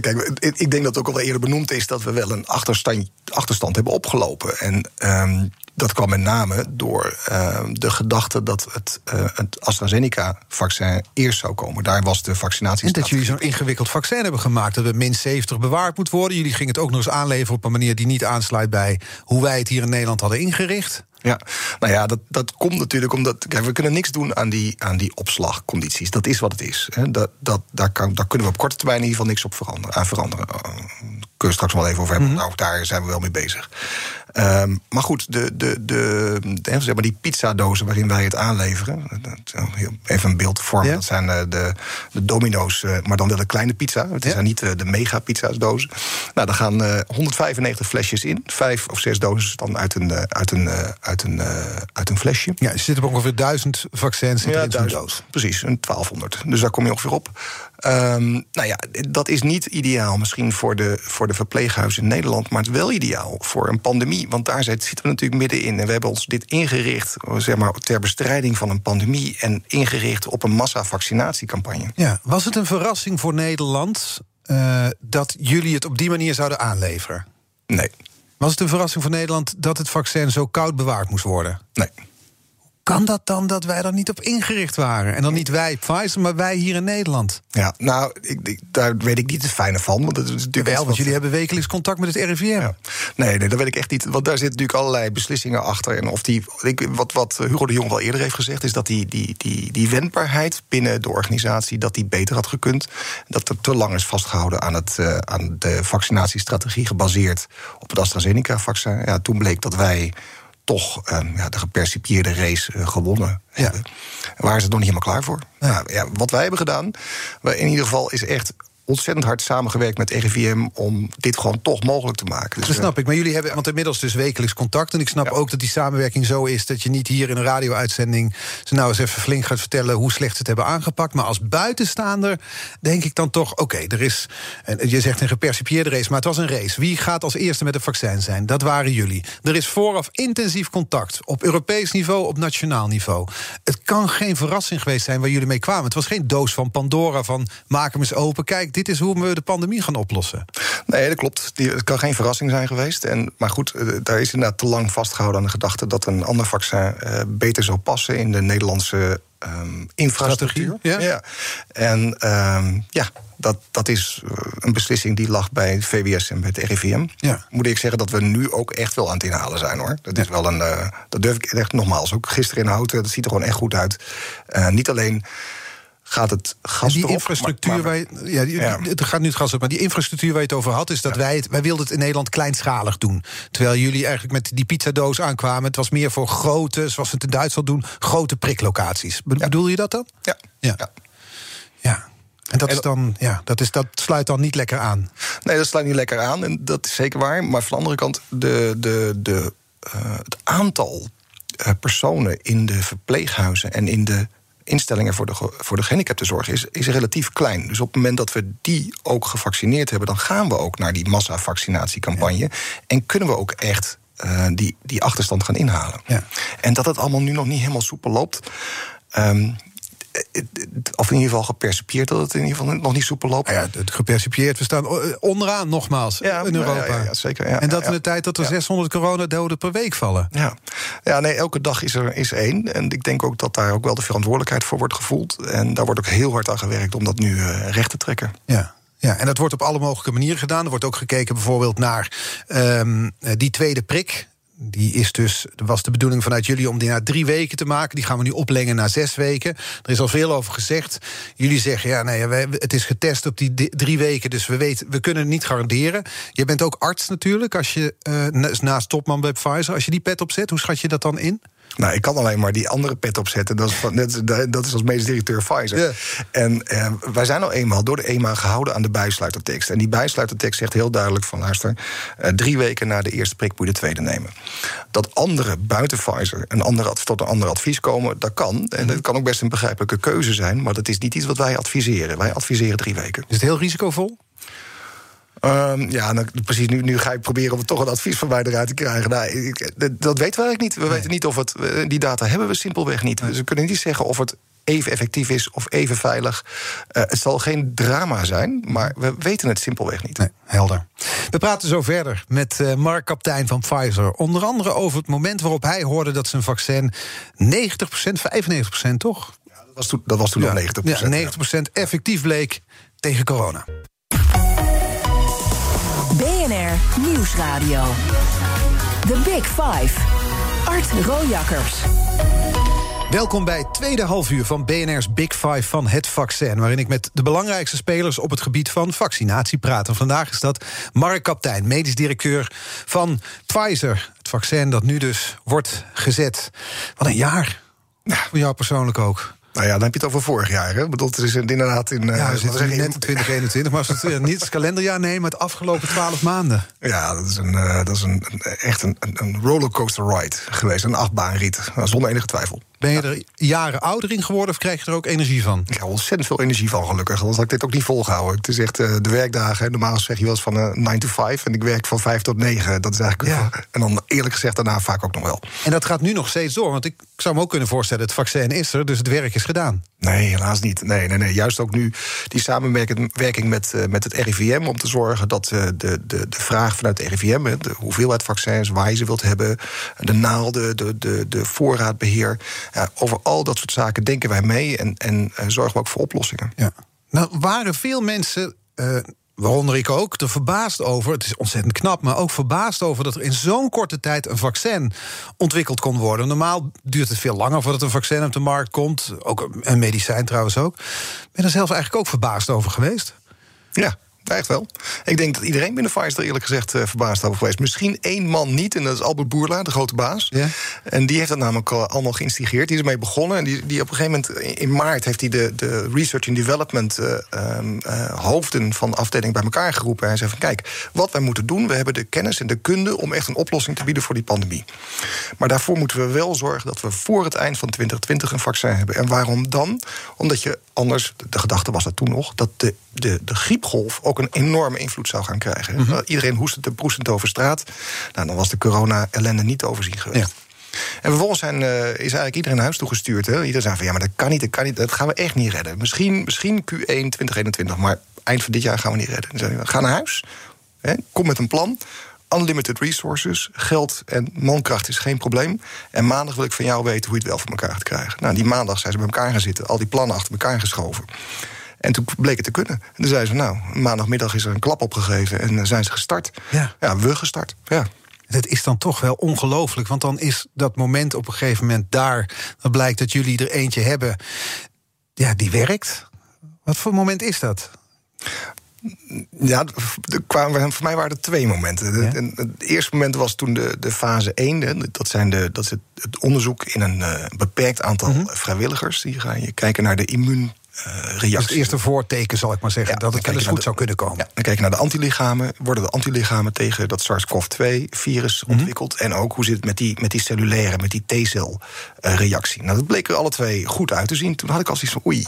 Kijk, ik denk dat het ook al eerder benoemd is dat we wel een achterstand, achterstand hebben opgelopen. En um, dat kwam met name door uh, de gedachte dat het, uh, het AstraZeneca-vaccin eerst zou komen. Daar was de vaccinatie. En dat jullie zo'n ingewikkeld vaccin hebben gemaakt. Dat het min 70 bewaard moet worden. Jullie gingen het ook nog eens aanleveren op een manier die niet aansluit bij hoe wij het hier in Nederland hadden ingericht. Ja, nou ja, dat, dat komt natuurlijk omdat. Kijk, we kunnen niks doen aan die, aan die opslagcondities. Dat is wat het is. Hè. Dat, dat, daar, kan, daar kunnen we op korte termijn in ieder geval niks op veranderen, veranderen. Kunnen we straks wel even over hebben. Mm -hmm. Nou, daar zijn we wel mee bezig. Um, maar goed, de, de, de, de, zeg maar die pizzadozen waarin wij het aanleveren. Even een beeld vormen. Ja. Dat zijn de, de domino's, maar dan wel de kleine pizza. Het ja. zijn niet de, mega pizza's dozen. Nou, daar gaan uh, 195 flesjes in. Vijf of zes dozen dan uit een, uit een, uit een, uit een flesje. Ja, er zitten ongeveer duizend vaccins in ja, zo'n doos. Precies, een 1200. Dus daar kom je ongeveer op. Um, nou ja, dat is niet ideaal misschien voor de, voor de verpleeghuizen in Nederland... maar het is wel ideaal voor een pandemie. Want daar zitten we natuurlijk middenin. En we hebben ons dit ingericht zeg maar, ter bestrijding van een pandemie... en ingericht op een massavaccinatiecampagne. Ja, was het een verrassing voor Nederland... Uh, dat jullie het op die manier zouden aanleveren? Nee. Was het een verrassing voor Nederland dat het vaccin zo koud bewaard moest worden? Nee kan dat dan dat wij er niet op ingericht waren? En dan niet wij Pfizer, maar wij hier in Nederland. Ja, nou, ik, daar weet ik niet het fijne van. Want het is natuurlijk Wel, want jullie hebben wekelijks contact met het RIVM. Ja. Nee, nee, dat weet ik echt niet. Want daar zitten natuurlijk allerlei beslissingen achter. En of die, ik, wat, wat Hugo de Jong wel eerder heeft gezegd... is dat die, die, die, die wendbaarheid binnen de organisatie... dat die beter had gekund. Dat er te lang is vastgehouden aan, het, uh, aan de vaccinatiestrategie... gebaseerd op het AstraZeneca-vaccin. Ja, toen bleek dat wij toch um, ja, de gepercipieerde race uh, gewonnen ja. hebben. Waar is het nog niet helemaal klaar voor? Ja. Nou, ja, wat wij hebben gedaan, in ieder geval is echt ontzettend hard samengewerkt met RIVM om dit gewoon toch mogelijk te maken. Dus, dat snap ik. Maar jullie hebben, want inmiddels dus wekelijks contact. En ik snap ook dat die samenwerking zo is dat je niet hier in een radio-uitzending ze nou eens even flink gaat vertellen hoe slecht ze het hebben aangepakt. Maar als buitenstaander denk ik dan toch: oké, er is. Je zegt een gepercipieerde race, maar het was een race. Wie gaat als eerste met het vaccin zijn? Dat waren jullie. Er is vooraf intensief contact op Europees niveau, op nationaal niveau. Het kan geen verrassing geweest zijn waar jullie mee kwamen. Het was geen doos van Pandora van maak hem eens open. Kijk, dit is hoe we de pandemie gaan oplossen. Nee, dat klopt. Het kan geen verrassing zijn geweest. En, maar goed, eh, daar is inderdaad te lang vastgehouden aan de gedachte dat een ander vaccin uh, beter zou passen in de Nederlandse um, infrastructuur. Ja? ja. En um, ja, dat, dat is eh, een beslissing die lag bij het VWS en bij het RIVM. Ja. Moet ik zeggen dat we nu ook echt wel aan het inhalen zijn hoor. Dat is wel een. Uh, dat durf ik echt nogmaals. Ook gisteren in Houten, dat ziet er gewoon echt goed uit. Uh, niet alleen gaat het gas die erop, infrastructuur waar je, ja, die, het gaat nu het gas op, maar die infrastructuur waar je het over had, is dat wij het, wij wilden het in Nederland kleinschalig doen. Terwijl jullie eigenlijk met die pizzadoos aankwamen, het was meer voor grote, zoals we het in Duitsland doen, grote priklocaties. Bedoel je dat dan? Ja. Ja. ja. En dat, is dan, ja, dat, is, dat sluit dan niet lekker aan. Nee, dat sluit niet lekker aan. En dat is zeker waar. Maar van de andere kant, de, de, de, uh, het aantal uh, personen in de verpleeghuizen en in de instellingen voor de, voor de gehandicaptenzorg is, is relatief klein. Dus op het moment dat we die ook gevaccineerd hebben, dan gaan we ook naar die massavaccinatiecampagne. En kunnen we ook echt uh, die, die achterstand gaan inhalen. Ja. En dat het allemaal nu nog niet helemaal soepel loopt. Um, of in ieder geval gepercipieerd dat het in ieder geval nog niet soepel loopt. Ja, het gepercipieerd, we staan onderaan nogmaals in Europa. Ja, ja, zeker. en dat in de tijd dat er 600 coronadoden per week vallen. Ja. ja, nee, elke dag is er is één. En ik denk ook dat daar ook wel de verantwoordelijkheid voor wordt gevoeld. En daar wordt ook heel hard aan gewerkt om dat nu uh, recht te trekken. Ja. Ja, en dat wordt op alle mogelijke manieren gedaan. Er wordt ook gekeken bijvoorbeeld naar um, die tweede prik die is dus, was de bedoeling vanuit jullie om die na drie weken te maken. Die gaan we nu oplengen naar zes weken. Er is al veel over gezegd. Jullie zeggen, ja, nee, het is getest op die drie weken, dus we weten, we kunnen het niet garanderen. Je bent ook arts natuurlijk, als je uh, naast topman bij Pfizer, als je die pet opzet, hoe schat je dat dan in? Nou, ik kan alleen maar die andere pet opzetten. Dat is, van, dat is als medisch directeur Pfizer. En eh, wij zijn al eenmaal door de EMA gehouden aan de bijsluitertekst. En die bijsluitertekst zegt heel duidelijk van... luister, eh, drie weken na de eerste prik moet je de tweede nemen. Dat anderen buiten Pfizer een andere, tot een ander advies komen, dat kan. En dat kan ook best een begrijpelijke keuze zijn... maar dat is niet iets wat wij adviseren. Wij adviseren drie weken. Is het heel risicovol? Um, ja, nou, precies. Nu, nu ga ik proberen om toch een advies van mij eruit te krijgen. Nou, ik, dat weten we eigenlijk niet. We weten niet of het. Eh, die data hebben we simpelweg niet. Dus we kunnen niet zeggen of het even effectief is of even veilig. Uh, het zal geen drama zijn, maar we weten het simpelweg niet. Nee, helder. We praten zo verder met uh, Mark Kaptein van Pfizer. Onder andere over het moment waarop hij hoorde dat zijn vaccin 90%, 95% toch? Ja, dat was toen, dat was toen ja, nog 90%. Ja, 90% effectief bleek tegen corona. Nieuwsradio. The Big Five. Art Rojakkers. Welkom bij het tweede halfuur van BNR's Big Five van het vaccin... waarin ik met de belangrijkste spelers op het gebied van vaccinatie praat. En vandaag is dat Mark Kaptein, medisch directeur van Pfizer. Het vaccin dat nu dus wordt gezet. Wat een jaar. Voor jou persoonlijk ook. Nou ja, dan heb je het over vorig jaar. Hè? Ik bedoel, het is inderdaad in. Ja, eh, we zitten net in 2021, maar als we het eh, niet het kalenderjaar nemen, het afgelopen 12 maanden. Ja, dat is, een, eh, dat is een, echt een, een- rollercoaster ride geweest. Een achtbaanrit, zonder enige twijfel. Ben je er jaren ouder in geworden of krijg je er ook energie van? Ik heb ontzettend veel energie van, gelukkig. Anders had ik dit ook niet volgehouden. Het is echt eh, de werkdagen. Normaal zeg je wel eens van eh 9 to 5. En ik werk van 5 tot 9. Dat is eigenlijk. Ja. En dan eerlijk gezegd daarna vaak ook nog wel. En dat gaat nu nog steeds door, want ik zou me ook kunnen voorstellen: het vaccin is er, dus het werk is gedaan. Nee, helaas niet. Nee, nee, nee. Juist ook nu die samenwerking werking met, eh, met het RIVM... om te zorgen dat de, de, de vraag vanuit het RIVM... de hoeveelheid vaccins, waar je ze wilt hebben... de naalden, de, de, de voorraadbeheer... ja, over al dat soort zaken denken wij mee... en, en eh, zorgen we ook voor oplossingen. Ja. Nou, waren veel mensen, eh, waaronder ik ook, er verbaasd over. Het is ontzettend knap, maar ook verbaasd over dat er in zo'n korte tijd een vaccin ontwikkeld kon worden. Normaal duurt het veel langer voordat een vaccin op de markt komt. Ook een medicijn trouwens ook. Ben je er zelf eigenlijk ook verbaasd over geweest? Ja, echt wel. Ik denk dat iedereen binnen Pfizer er eerlijk gezegd eh, verbaasd over geweest. Misschien één man niet, en dat is Albert Boerla, de grote baas. Ja. En die heeft dat namelijk al- allemaal geïnstigeerd. Die is ermee begonnen. En die, die op een gegeven moment in maart heeft hij de, de research and development eh, ehm, eh, hoofden van de afdeling bij elkaar geroepen. En hij zei van kijk, wat wij moeten doen, we hebben de kennis en de kunde om echt een oplossing te bieden voor die pandemie. Maar daarvoor moeten we wel zorgen dat we voor het eind van 2020 een vaccin hebben. En waarom dan? Omdat je anders, de gedachte was dat toen nog, dat de, de, de griepgolf ook een enorme invloed zou gaan krijgen. Mhm. Iedereen hoestend en proestend over straat. Nou, dan was de corona-ellende niet overzien geweest. En vervolgens zijn, eh, is eigenlijk iedereen naar huis toegestuurd. Hè? Iedereen zei van ja, maar dat kan niet, dat kan niet, dat gaan we echt niet redden. Misschien, misschien Q1 2021, maar eind van dit jaar gaan we niet redden. Zei ga naar huis, hè? kom met een plan. Unlimited resources, geld en mankracht is geen probleem. En maandag wil ik van jou weten hoe je het wel voor elkaar gaat krijgen. Nou, die maandag zijn ze bij elkaar gaan zitten, al die plannen achter elkaar geschoven. En toen bleek het te kunnen. En toen zeiden ze, nou, maandagmiddag is er een klap opgegeven en eh, zijn ze gestart. Ja. ja we gestart. Ja. Dat is dan toch wel ongelooflijk, want dan is dat moment op een gegeven moment daar. Dan blijkt dat jullie er eentje hebben, ja, die werkt. Wat voor moment is dat? Ja, kwamen, voor mij waren er twee momenten. Ja? Het eerste moment was toen de, de fase 1. hè, Dat, zijn de, dat is het, onderzoek in een eh, beperkt aantal vrijwilligers. Die gaan je kijken naar de immuunreactie. Dat is het eerste voorteken, zal ik maar zeggen, Ja, dat het wel eens goed zou kunnen komen. Ja, dan kijk je naar de antilichamen. Worden de antilichamen tegen dat SARS-CoV-2-virus Mhm. ontwikkeld? En ook hoe zit het met die, met die cellulaire, met die T-cel-reactie? nou, dat bleek er alle twee goed uit te zien. Toen had ik al zoiets van, oei,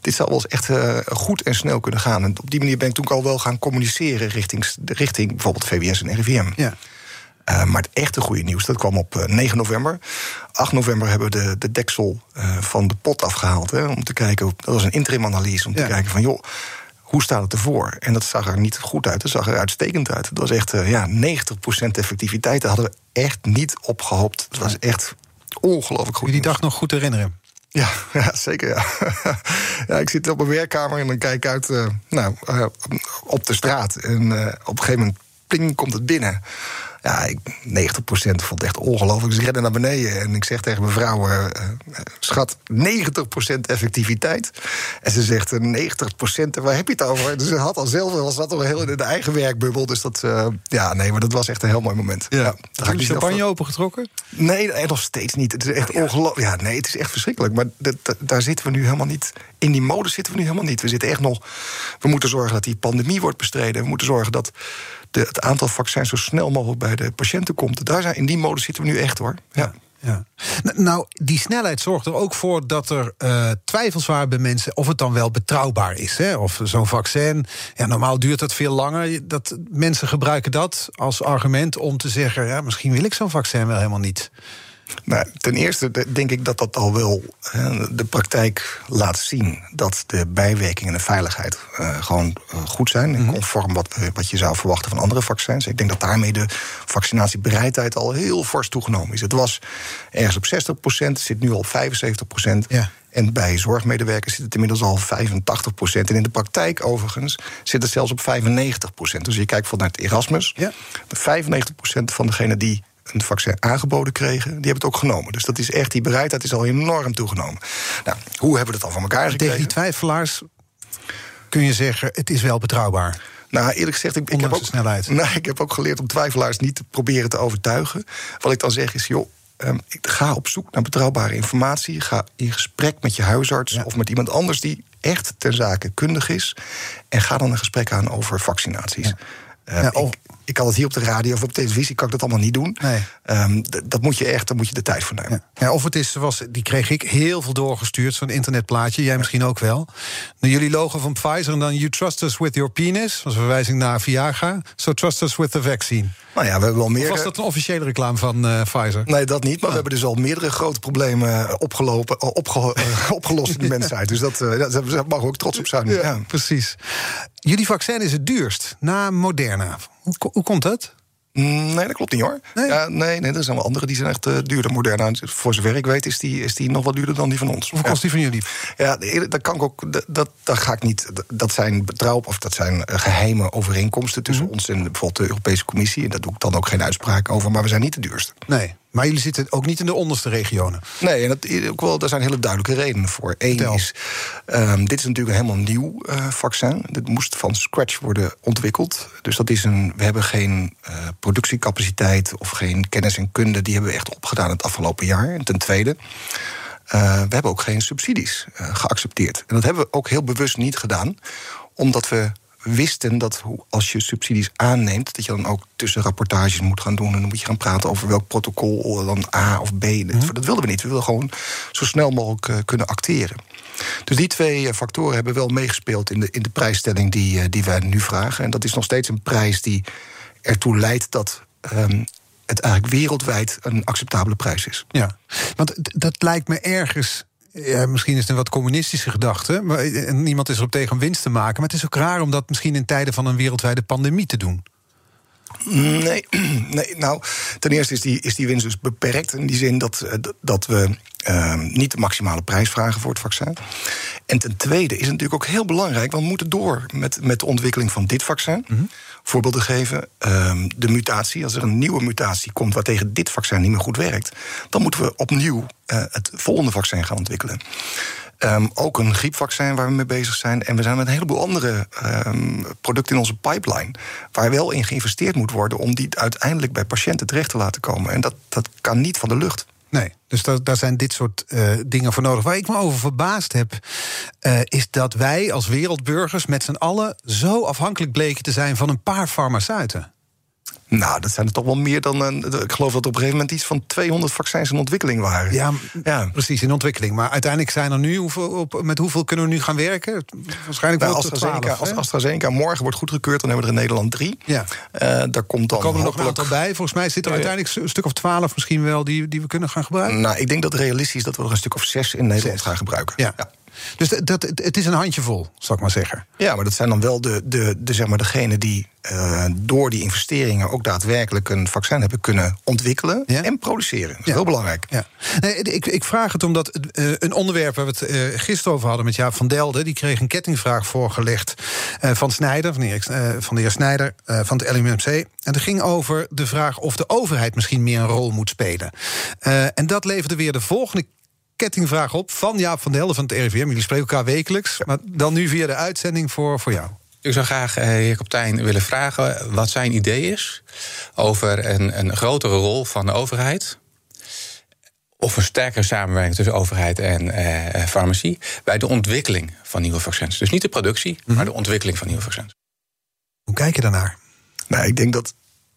dit zou wel eens echt eh, goed en snel kunnen gaan. En op die manier ben ik toen al wel gaan communiceren... richting, richting bijvoorbeeld VWS en RIVM. Ja. Uh, maar het echte goede nieuws, dat kwam op uh, 9 november. 8 november hebben we de, de deksel uh, van de pot afgehaald. Hè, om te kijken, dat was een interim-analyse, om ja. te kijken van joh. Hoe staat het ervoor? En dat zag er niet goed uit. Het zag er uitstekend uit. Het was echt ja, 90% effectiviteit. Daar hadden we echt niet op gehoopt. Het was echt ongelooflijk goed. Je die dag nog goed herinneren? Ja, ja, zeker. Ja. ja, ik zit op mijn werkkamer en dan kijk ik uit uh, nou, uh, op de straat. En uh, op een gegeven moment pling, komt het binnen. Ja, ik, 90% vond het echt ongelooflijk. Dus ik rende naar beneden en ik zeg tegen mijn vrouw... Uh, schat, 90% effectiviteit. En ze zegt, 90%, waar heb je het over? Dus ze had al zelf, was dat al heel in de eigen werkbubbel. Dus dat, uh, ja, nee, maar dat was echt een heel mooi moment. Ja. ja heb je de champagne opengetrokken? Nee, nog steeds niet. Het is echt ongelooflijk. Ja, nee, het is echt verschrikkelijk. Maar daar zitten we nu helemaal niet... In die mode zitten we nu helemaal niet. We zitten echt nog... We moeten zorgen dat die pandemie wordt bestreden. We moeten zorgen dat het aantal vaccins zo snel mogelijk bij de patiënten komt. Daar zijn, in die mode zitten we nu echt hoor. Ja. Ja. Nou, die snelheid zorgt er ook voor dat er uh, twijfels waren bij mensen of het dan wel betrouwbaar is. Hè? Of zo'n vaccin. Ja, normaal duurt dat veel langer. Dat, mensen gebruiken dat als argument om te zeggen: ja, misschien wil ik zo'n vaccin wel helemaal niet. Nou, ten eerste denk ik dat dat al wel de praktijk laat zien dat de bijwerkingen en de veiligheid uh, gewoon uh, goed zijn. -hmm. Conform wat, wat je zou verwachten van andere vaccins. Ik denk dat daarmee de vaccinatiebereidheid al heel fors toegenomen is. Het was ergens op 60 procent, zit nu al op 75 procent. Ja. En bij zorgmedewerkers zit het inmiddels al 85 procent. En in de praktijk overigens zit het zelfs op 95 procent. Dus je kijkt vanuit Erasmus. Ja. 95 procent van degenen die een vaccin aangeboden kregen, die hebben het ook genomen. Dus dat is echt, die bereidheid is al enorm toegenomen. Nou, hoe hebben we dat al van elkaar gekregen? Tegen die twijfelaars kun je zeggen, het is wel betrouwbaar. Nou, eerlijk gezegd, ik, ik, heb ook, snelheid. Nou, ik heb ook geleerd om twijfelaars niet te proberen te overtuigen. Wat ik dan zeg is, joh, ehm, ga op zoek naar betrouwbare informatie. Ga in gesprek met je huisarts of met iemand anders die echt ter zake kundig is. En ga dan een gesprek aan over vaccinaties. Ehm, Ja, of- ik, ik kan het hier op de radio of op televisie kan ik dat allemaal niet doen. Nee. Ehm, dat moet je echt, daar moet je de tijd voor nemen. Ja, of het is, zoals, die kreeg ik heel veel doorgestuurd, zo'n internetplaatje. Jij misschien ook wel. Nou, jullie logo van Pfizer en dan You trust us with your penis. was een verwijzing naar Viagra. So trust us with the vaccine. Nou ja, we hebben wel meer. Of was dat een officiële reclame van eh, Pfizer? Nee, dat niet. Maar we hebben dus al meerdere grote problemen opgelopen, eh, opge- eh, opgelost in de mensheid. Dus dat, eh, dat- daar mogen we ook trots op zijn. Ja. precies. Jullie vaccin is het duurst na Moderna. Hoe, ko- hoe komt dat? Mm, Nee, dat klopt niet hoor. Nee? Ja, nee, nee, er zijn wel andere die zijn echt eh, duurder. Moderna, voor zover ik weet, is die, is die nog wat duurder dan die van ons. Ja. kost die van jullie? Ja, dat kan ik ook. Dat, dat, dat ga ik niet. dat- Dat zijn betrouw of dat zijn eh, geheime overeenkomsten tussen Mhm. ons en bijvoorbeeld de Europese Commissie. En daar doe ik dan ook geen uitspraak over. Maar we zijn niet de duurste. Nee, maar jullie zitten ook niet in de onderste regionen. Nee, en dat, ook wel, daar zijn hele duidelijke redenen voor. Eén is, ehm, dit is natuurlijk een helemaal nieuw eh, vaccin. Dit moest van scratch worden ontwikkeld. Dus dat is een, we hebben geen eh, productiecapaciteit of geen kennis en kunde. Die hebben we echt opgedaan het afgelopen jaar. En ten tweede, eh, we hebben ook geen subsidies geaccepteerd. En dat hebben we ook heel bewust niet gedaan, omdat we wisten dat als je subsidies aanneemt, dat je dan ook tussen rapportages moet gaan doen. En dan moet je gaan praten over welk protocol dan A of B. Dat- Dat wilden we niet. We wilden gewoon zo snel mogelijk eh, kunnen acteren. Dus die twee eh, factoren hebben wel meegespeeld in de, in de prijsstelling die, eh, die wij nu vragen. En dat is nog steeds een prijs die ertoe leidt dat ehm, het eigenlijk wereldwijd een acceptabele prijs is. Ja, want dat lijkt me ergens. Ja, misschien is het een wat communistische gedachte. Maar en niemand is erop tegen om winst te maken. Maar het is ook raar om dat misschien in tijden van een wereldwijde pandemie te doen. Nee, nee, nou, ten eerste is die, is die winst dus beperkt. In die zin dat, eh, dat we eh, niet de maximale prijs vragen voor het vaccin. En ten tweede is het natuurlijk ook heel belangrijk, want we moeten door met, met de ontwikkeling van dit vaccin. Voorbeelden geven, ehm, de mutatie. Als er een nieuwe mutatie komt waar tegen dit vaccin niet meer goed werkt, dan moeten we opnieuw eh, het volgende vaccin gaan ontwikkelen. Ehm, ook een griepvaccin waar we mee bezig zijn. En we zijn met een heleboel andere ehm, producten in onze pipeline. Waar wel in geïnvesteerd moet worden om die uiteindelijk bij patiënten terecht te laten komen. En dat, dat kan niet van de lucht. Nee, dus daar, zijn dit soort eh, dingen voor nodig. Waar ik me over verbaasd heb, eh, is dat wij als wereldburgers met z'n allen zo afhankelijk bleken te zijn van een paar farmaceuten. Nou, dat zijn er toch wel meer dan. een- ik geloof dat er op een gegeven moment iets van 200 vaccins in ontwikkeling waren. Ja, Ja. precies, in ontwikkeling. Maar uiteindelijk zijn er nu, hoeveel, op, met hoeveel kunnen we nu gaan werken? Waarschijnlijk Nou, wel AstraZeneca, 12, als? AstraZeneca morgen wordt goedgekeurd, dan hebben we er in Nederland drie. Ja. Eh, daar komt dan Er komen er nog een aantal bij. Volgens mij zitten er Ja, ja. uiteindelijk een stuk of twaalf misschien wel die, die we kunnen gaan gebruiken. Nou, ik denk dat realistisch is dat we er een stuk of zes in Nederland Zes. gaan gebruiken. Ja. ja. Dus dat, het is een handjevol, zal ik maar zeggen. Ja, maar dat zijn dan wel de, de, de, zeg maar degenen die eh, door die investeringen ook daadwerkelijk een vaccin hebben kunnen ontwikkelen Ja. en produceren. Dat is Ja. heel belangrijk. Ja. Nee, ik, ik vraag het omdat eh, een onderwerp waar we het eh, gisteren over hadden met Jaap van Delden, die kreeg een kettingvraag voorgelegd van Snijder, van de, heer, van de heer Snijder van het LMMC. En dat ging over de vraag of de overheid misschien meer een rol moet spelen. En dat leverde weer de volgende kettingvraag op van Jaap van Delden van het RIVM. Jullie spreken elkaar wekelijks, maar dan nu via de uitzending voor, voor jou. Ik zou graag, eh, heer Kaptein, willen vragen wat zijn idee is over een, een grotere rol van de overheid. Of een sterkere samenwerking tussen overheid en eh, eh, farmacie. bij de ontwikkeling van nieuwe vaccins. Dus niet de productie, maar de ontwikkeling van nieuwe vaccins. Hoe kijk je daarnaar? Nou, ik denk dat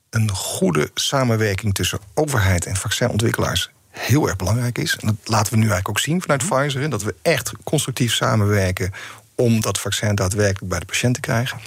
een goede samenwerking tussen overheid en vaccinontwikkelaars heel erg belangrijk is. En dat laten we nu eigenlijk ook zien vanuit Pfizer. hè, Dat we echt constructief samenwerken om dat vaccin daadwerkelijk bij de patiënt te krijgen.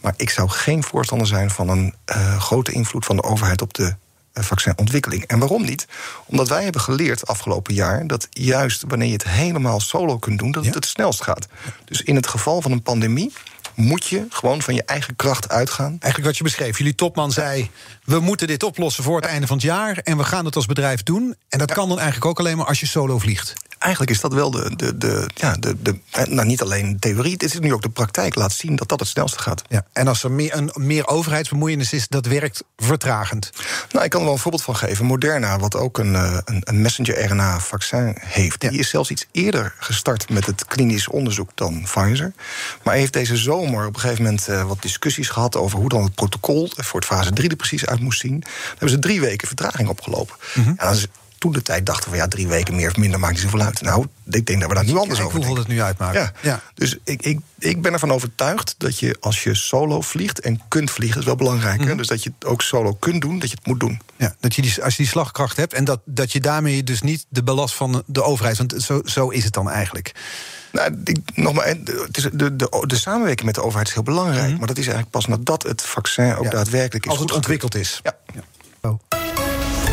Maar ik zou geen voorstander zijn van een eh, grote invloed van de overheid op de eh, vaccinontwikkeling. En waarom niet? Omdat wij hebben geleerd afgelopen jaar dat juist wanneer je het helemaal solo kunt doen, dat Ja. het het snelst gaat. Dus in het geval van een pandemie moet je gewoon van je eigen kracht uitgaan. Eigenlijk wat je beschreef. Jullie topman zei: we moeten dit oplossen voor het einde van het jaar. En we gaan het als bedrijf doen. En dat kan dan eigenlijk ook alleen maar als je solo vliegt. Eigenlijk is dat wel de, de, de, ja, de, de nou, niet alleen theorie, dit is nu ook de praktijk laat zien dat dat het snelste gaat. Ja. En als er meer, een meer overheidsbemoeienis is, dat werkt vertragend. Nou, ik kan er wel een voorbeeld van geven. Moderna, wat ook een, eh, een, een messenger-RNA-vaccin heeft, Ja. die is zelfs iets eerder gestart met het klinisch onderzoek dan Pfizer. Maar heeft deze zomer op een gegeven moment eh, wat discussies gehad over hoe dan het protocol voor het fase 3 er precies uit moest zien. Daar hebben ze drie weken vertraging opgelopen. Mhm. En dan is toen de tijd dachten van ja, drie weken meer of minder maakt niet zoveel uit. Nou, ik denk dat we daar nu anders over hoeveel denken. het nu uitmaakt. Ja. Ja. Dus ik, ik, ik ben ervan overtuigd dat je als je solo vliegt en kunt vliegen, dat is wel belangrijk. hè? Dus dat je het ook solo kunt doen, dat je het moet doen. Ja, dat je die, als je die slagkracht hebt en dat, dat je daarmee dus niet de belast van de overheid. Want zo, zo is het dan eigenlijk. Nou, ik, nog maar, het is, de, de, de samenwerking met de overheid is heel belangrijk. Maar dat is eigenlijk pas nadat het vaccin ook Ja. daadwerkelijk is Als het ontwikkeld is. Ja. Oh.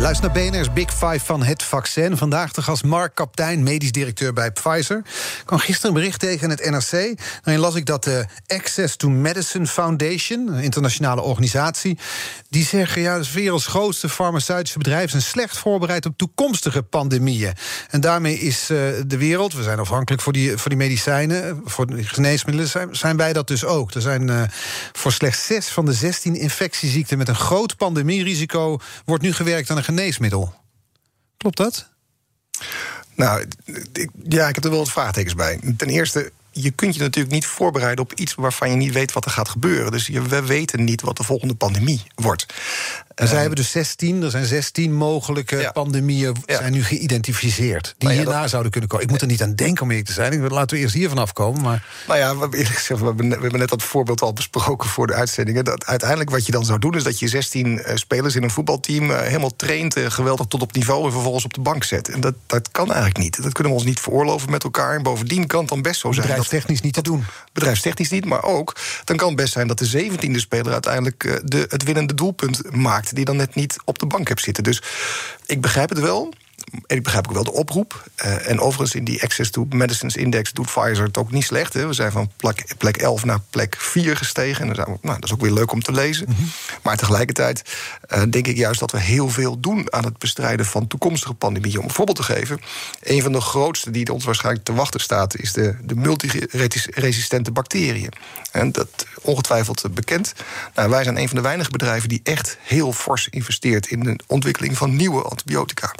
Luister naar BNR's Big Five van het vaccin. Vandaag de gast Mark Kaptein, medisch directeur bij Pfizer. Ik kwam gisteren een bericht tegen het NRC. Daarin las ik dat de Access to Medicine Foundation, een internationale organisatie, die zeggen: ja, de werelds grootste farmaceutische bedrijven zijn slecht voorbereid op toekomstige pandemieën. En daarmee is eh, de wereld, we zijn afhankelijk voor die, voor die medicijnen, voor de geneesmiddelen, zijn, zijn wij dat dus ook. Er zijn eh, voor slechts zes van de 16 infectieziekten met een groot pandemierisico wordt nu gewerkt aan een geneesmiddel. Klopt dat? Nou, ja, ik heb er wel wat vraagtekens bij. Ten eerste, je kunt je natuurlijk niet voorbereiden op iets waarvan je niet weet wat er gaat gebeuren. Dus we weten niet wat de volgende pandemie wordt. En zij hebben dus 16, er zijn 16 mogelijke Ja. pandemieën Ja. zijn nu geïdentificeerd. Die Nou ja, hierna dat- zouden kunnen komen. Ik moet er niet aan denken om eerlijk te zijn. Ik Laten we eerst hiervan afkomen. Maar Nou ja, we hebben, eerlijk gezegd, we hebben, net- we hebben net dat voorbeeld al besproken voor de uitzendingen. Dat uiteindelijk wat je dan zou doen, is dat je 16 eh, spelers in een voetbalteam eh, helemaal traint, eh, geweldig tot op niveau en vervolgens op de bank zet. En dat, dat kan eigenlijk niet. Dat kunnen we ons niet veroorloven met elkaar. En bovendien kan het dan best zo zijn. dat- bedrijfstechnisch niet te doen. bedrijfstechnisch niet, maar ook dan kan het best zijn dat de zeventiende speler uiteindelijk de, het winnende doelpunt maakt, die dan net niet op de bank hebt zitten. Dus ik begrijp het wel. En ik begrijp ook wel de oproep. Eh, en overigens in die Access to Medicines Index doet Pfizer het ook niet slecht. Hè. We zijn van plek, plek 11 naar plek 4 gestegen. En dan nou, dat is ook weer leuk om te lezen. Maar tegelijkertijd eh, denk ik juist dat we heel veel doen aan het bestrijden van toekomstige pandemieën. Om een voorbeeld te geven, een van de grootste die ons waarschijnlijk te wachten staat, is de, de multiresistente bacteriën. En dat ongetwijfeld bekend. Nou, wij zijn een van de weinige bedrijven die echt heel fors investeert in de ontwikkeling van nieuwe antibiotica.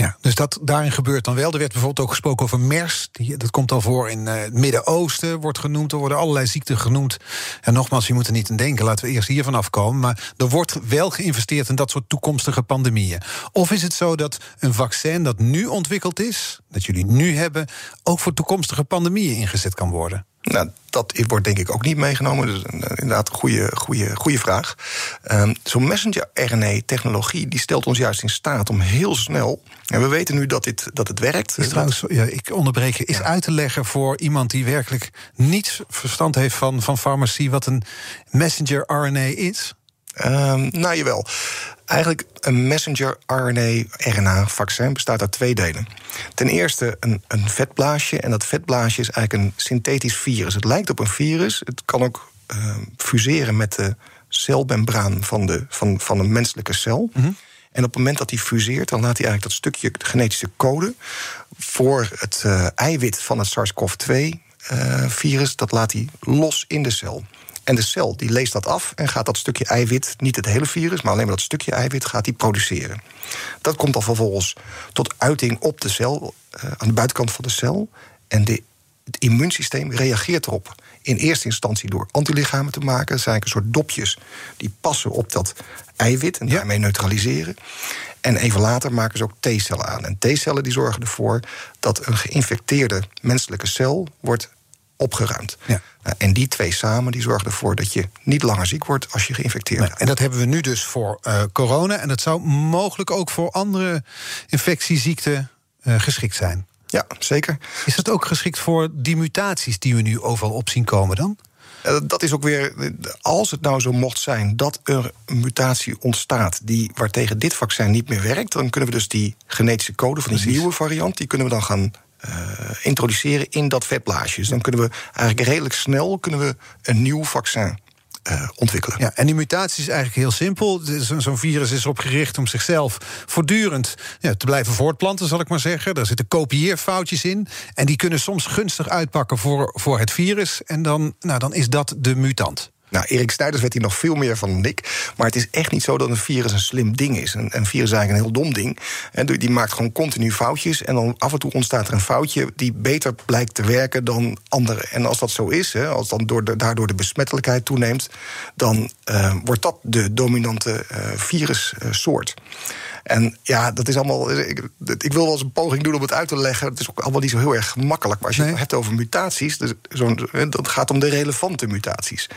Ja, dus dat daarin gebeurt dan wel. Er werd bijvoorbeeld ook gesproken over MERS. Dat komt al voor in eh, het Midden-Oosten, wordt genoemd. Er worden allerlei ziekten genoemd. En nogmaals, je moet er niet aan denken. Laten we eerst hiervan afkomen. Maar er wordt wel geïnvesteerd in dat soort toekomstige pandemieën. Of is het zo dat een vaccin dat nu ontwikkeld is, dat jullie nu hebben, ook voor toekomstige pandemieën ingezet kan worden? Nou, dat wordt denk ik ook niet meegenomen. Dus eh, inderdaad een goede, goede, goede vraag. Ehm, Zo'n messenger-RNA-technologie die stelt ons juist in staat om heel snel. En we weten nu dat, dit, dat het werkt. Is trouwens, ja, ik onderbreek je, is uit te leggen voor iemand die werkelijk niets verstand heeft van, van farmacie, wat een messenger RNA is? Ehm, nou, jawel. Eigenlijk een messenger RNA-RNA-vaccin bestaat uit twee delen. Ten eerste een, een vetblaasje. En dat vetblaasje is eigenlijk een synthetisch virus. Het lijkt op een virus. Het kan ook ehm, fuseren met de celmembraan van, de, van, van een menselijke cel. En op het moment dat hij fuseert, dan laat hij eigenlijk dat stukje genetische code voor het eh, eiwit van het SARS-CoV-2-virus, dat laat hij los in de cel. En de cel die leest dat af en gaat dat stukje eiwit, niet het hele virus, maar alleen maar dat stukje eiwit, gaat die produceren. Dat komt dan vervolgens tot uiting op de cel, eh, aan de buitenkant van de cel. En de, het immuunsysteem reageert erop. In eerste instantie door antilichamen te maken. Dat zijn eigenlijk een soort dopjes die passen op dat eiwit en daarmee neutraliseren. En even later maken ze ook T-cellen aan. En T-cellen die zorgen ervoor dat een geïnfecteerde menselijke cel wordt opgeruimd. Ja. Nou, en die twee samen die zorgen ervoor dat je niet langer ziek wordt als je geïnfecteerd bent. en dat hebben we nu dus voor eh, corona. En dat zou mogelijk ook voor andere infectieziekten eh, geschikt zijn. Ja, zeker. Is dat ook geschikt voor die mutaties die we nu overal op zien komen dan? Eh, Dat is ook weer, als het nou zo mocht zijn dat er een mutatie ontstaat die waartegen dit vaccin niet meer werkt, dan kunnen we dus die genetische code van die nieuwe variant, die kunnen we dan gaan introduceren in dat vetblaasje. Dus dan kunnen we eigenlijk redelijk snel kunnen we een nieuw vaccin eh, ontwikkelen. Ja, en die mutatie is eigenlijk heel simpel. Zo- Zo'n virus is erop gericht om zichzelf voortdurend ja, te blijven voortplanten, zal ik maar zeggen. Daar zitten kopieerfoutjes in. En die kunnen soms gunstig uitpakken voor, voor het virus. En dan, nou, dan is dat de mutant. Nou, Erik Snijders weet hier nog veel meer van dan ik. Maar het is echt niet zo dat een virus een slim ding is. Een, een virus is eigenlijk een heel dom ding. En die maakt gewoon continu foutjes. En dan af en toe ontstaat er een foutje die beter blijkt te werken dan andere. En als dat zo is, hè, als dan door daardoor de besmettelijkheid toeneemt, dan uh, wordt dat de dominante uh, virussoort. En ja, dat is allemaal. Ik, ik, wil wel eens een poging doen om het uit te leggen. Het is ook allemaal niet zo heel erg gemakkelijk. Maar als je het hebt over mutaties, dus dat gaat om de relevante mutaties.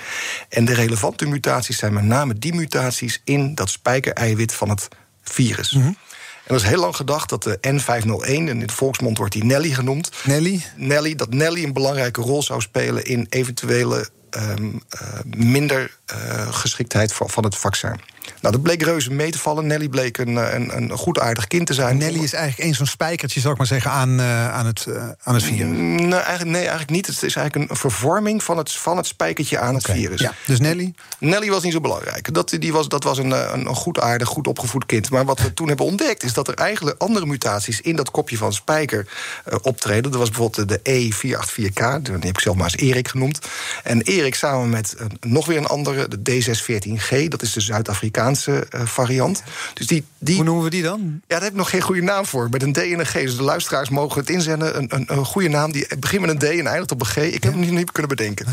En de relevante mutaties zijn met name die mutaties in dat spijkereiwit van het virus. Mm -hmm. En dat is heel lang gedacht dat de N501, en in de volksmond wordt die Nelly genoemd. Nelly? Nelly, dat Nelly een belangrijke rol zou spelen in eventuele um, uh, minder uh, geschiktheid van, van het vaccin. Nou, dat bleek reuze mee te vallen. Nelly bleek een, een, een goed aardig kind te zijn. Nelly is eigenlijk één zo'n spijkertje, zou ik maar zeggen, aan, uh, aan, het, uh, aan het virus. Nee eigenlijk, nee, eigenlijk niet. Het is eigenlijk een vervorming van het, van het spijkertje aan het virus. Ja, dus Nelly? Nelly was niet zo belangrijk. Dat, die was, dat was een, een, een goed aardig, goed opgevoed kind. Maar wat we toen hebben ontdekt, is dat er eigenlijk andere mutaties in dat kopje van spijker uh, optreden. Dat was bijvoorbeeld de E484K, die heb ik zelf maar eens Erik genoemd. En Erik samen met nog weer een andere, de D614G, dat is de Zuid-Afrikaanse uh, variant. Dus die, die, Hoe noemen we die dan? Ja, daar heb ik nog geen goede naam voor. Met een D en een G. Dus de luisteraars mogen het inzenden. Een, een, een goede naam die begint met een D en eindigt op een G. Ik heb hem niet, niet kunnen bedenken.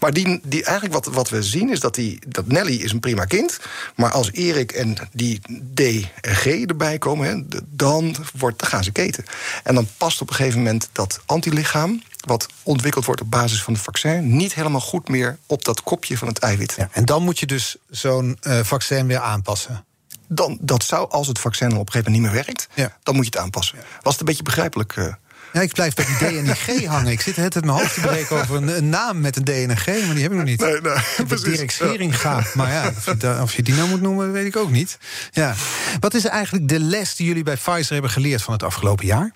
Maar die, die, eigenlijk wat, wat we zien is dat, die, dat Nelly is een prima kind. Maar als Erik en die D en G erbij komen, hè, dan, wordt, dan gaan ze keten. En dan past op een gegeven moment dat antilichaam wat ontwikkeld wordt op basis van het vaccin, niet helemaal goed meer op dat kopje van het eiwit. Ja, en dan moet je dus zo'n uh, vaccin weer aanpassen. Dan, dat zou, als het vaccin op een gegeven moment niet meer werkt, ja. dan moet je het aanpassen. Was het een beetje begrijpelijk? Uh, ja, ik blijf bij die D en die G hangen. Ik zit het in mijn hoofd te breken over een, een, naam met een D en een G, maar die heb ik nog niet. Nee, nee, de Dirk Schering gaat. Maar ja, of je, of je, die nou moet noemen, weet ik ook niet. Ja. Wat is eigenlijk de les die jullie bij Pfizer hebben geleerd van het afgelopen jaar?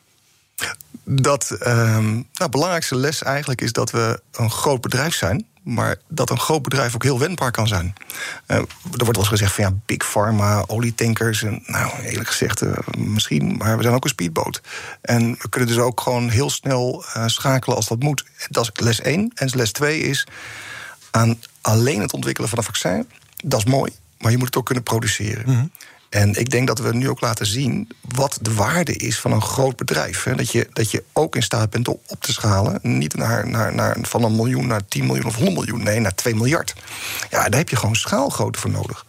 Dat um, nou, de belangrijkste les eigenlijk is dat we een groot bedrijf zijn. Maar dat een groot bedrijf ook heel wendbaar kan zijn. Uh, er wordt wel eens gezegd van ja, big pharma, olietankers. En, nou, eerlijk gezegd, uh, misschien. Maar we zijn ook een speedboot. En we kunnen dus ook gewoon heel snel uh, schakelen als dat moet. Dat is les 1. En les 2 is aan alleen het ontwikkelen van een vaccin. Dat is mooi, maar je moet het ook kunnen produceren. -hmm. En ik denk dat we nu ook laten zien wat de waarde is van een groot bedrijf. Hè. Dat, je, dat je ook in staat bent om op te schalen. Niet naar, naar, naar, van een miljoen naar 10 miljoen of 100 miljoen. Nee, naar 2 miljard. Ja, daar heb je gewoon schaalgrootte voor nodig.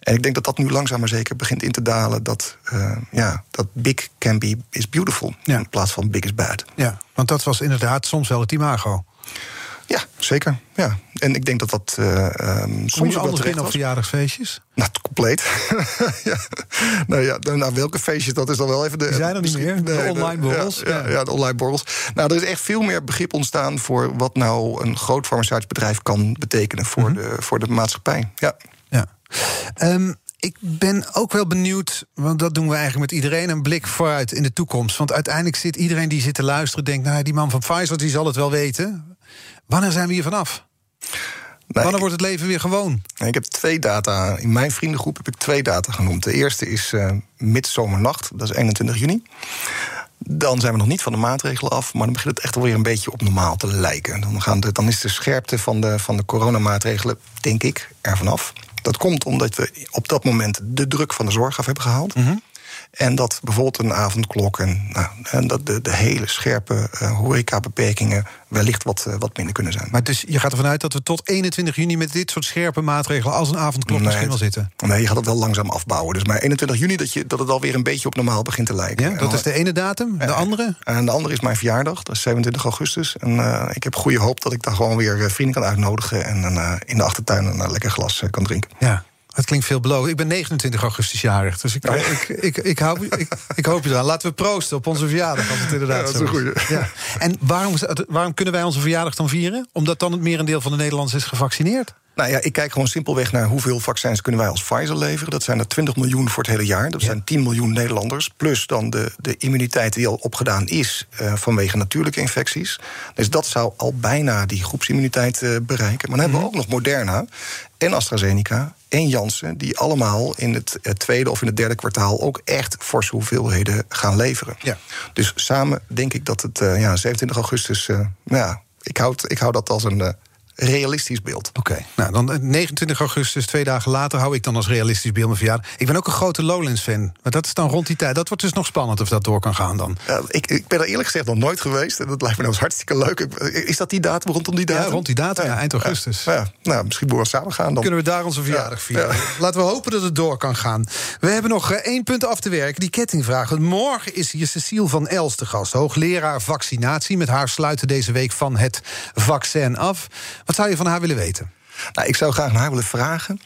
En ik denk dat dat nu langzaam maar zeker begint in te dalen. Dat, uh, ja, dat big can be is beautiful. Ja. In plaats van big is bad. Ja, want dat was inderdaad soms wel het imago. Ja, zeker. Ja. En ik denk dat dat uh, um, soms je anders in op verjaardagsfeestjes? Nou, compleet. ja. Nou ja, nou, welke feestjes, dat is dan wel even de... Die zijn er niet meer, de nee, online borrels. Ja, ja, ja, de online borrels. Nou, er is echt veel meer begrip ontstaan... voor wat nou een groot farmaceutisch bedrijf kan betekenen... voor, mm -hmm. de, voor de maatschappij. Ja. ja. Um, ik ben ook wel benieuwd, want dat doen we eigenlijk met iedereen, een blik vooruit in de toekomst. Want uiteindelijk zit iedereen die zit te luisteren, denkt, nou, die man van Pfizer die zal het wel weten. Wanneer zijn we hier vanaf? Nee, Wanneer wordt het leven weer gewoon? Ik heb twee data. In mijn vriendengroep heb ik twee data genoemd. De eerste is uh, midzomernacht, dat is 21 juni. Dan zijn we nog niet van de maatregelen af, maar dan begint het echt alweer een beetje op normaal te lijken. Dan, gaan de, dan is de scherpte van de, van de coronamaatregelen, denk ik, er vanaf. Dat komt omdat we op dat moment de druk van de zorg af hebben gehaald. Mm -hmm. En dat bijvoorbeeld een avondklok en, nou, en dat de, de hele scherpe uh, horecabeperkingen wellicht wat, uh, wat minder kunnen zijn. Maar dus je gaat ervan uit dat we tot 21 juni met dit soort scherpe maatregelen als een avondklok nee, misschien wel zitten? Nee, je gaat het wel langzaam afbouwen. Dus maar 21 juni dat, je, dat het alweer een beetje op normaal begint te lijken. Ja, dat is de ene datum. De en, andere? En de andere is mijn verjaardag, dat is 27 augustus. En uh, ik heb goede hoop dat ik daar gewoon weer vrienden kan uitnodigen en in de achtertuin een lekker glas kan drinken. Ja. Het klinkt veel beloofd. Ik ben 29 augustus jarig, dus ik, ik, ik, ik, hou, ik, ik hoop je eraan. Laten we proosten op onze verjaardag, als het inderdaad ja, dat is zo een goeie. Ja. En waarom, waarom kunnen wij onze verjaardag dan vieren? Omdat dan het merendeel van de Nederlanders is gevaccineerd? Nou ja, ik kijk gewoon simpelweg naar hoeveel vaccins kunnen wij als Pfizer leveren. Dat zijn er 20 miljoen voor het hele jaar. Dat ja. zijn 10 miljoen Nederlanders. Plus dan de, de immuniteit die al opgedaan is uh, vanwege natuurlijke infecties. Dus dat zou al bijna die groepsimmuniteit uh, bereiken. Maar dan hebben we ook nog Moderna en AstraZeneca en Janssen... die allemaal in het, het, tweede of in het derde kwartaal... ook echt forse hoeveelheden gaan leveren. Ja. Dus samen denk ik dat het uh, ja, 27 augustus... nou ja, ik, houd, ik hou dat als een realistisch beeld. Oké, nou dan 29 augustus, twee dagen later, hou ik dan als realistisch beeld mijn verjaardag. Ik ben ook een grote Lowlands-fan. Maar dat is dan rond die tijd. Dat wordt dus nog spannend of dat door kan gaan dan. Ik, ik ben er eerlijk gezegd nog nooit geweest. En dat lijkt me nou hartstikke leuk. Is dat die datum, rondom die datum? Ja, rond die datum, ja, eind augustus. Ja, nou, misschien moeten we samen gaan dan. Kunnen we daar onze verjaardag vieren. Laten we hopen dat het door kan gaan. We hebben nog uh, één punt af te werken, die kettingvraag. Want morgen is hier Cecile van Els te gast. Hoogleraar vaccinatie. Met haar sluiten deze week van het vaccin af. Wat zou je van haar willen weten? Nou, ik zou graag naar haar willen vragen.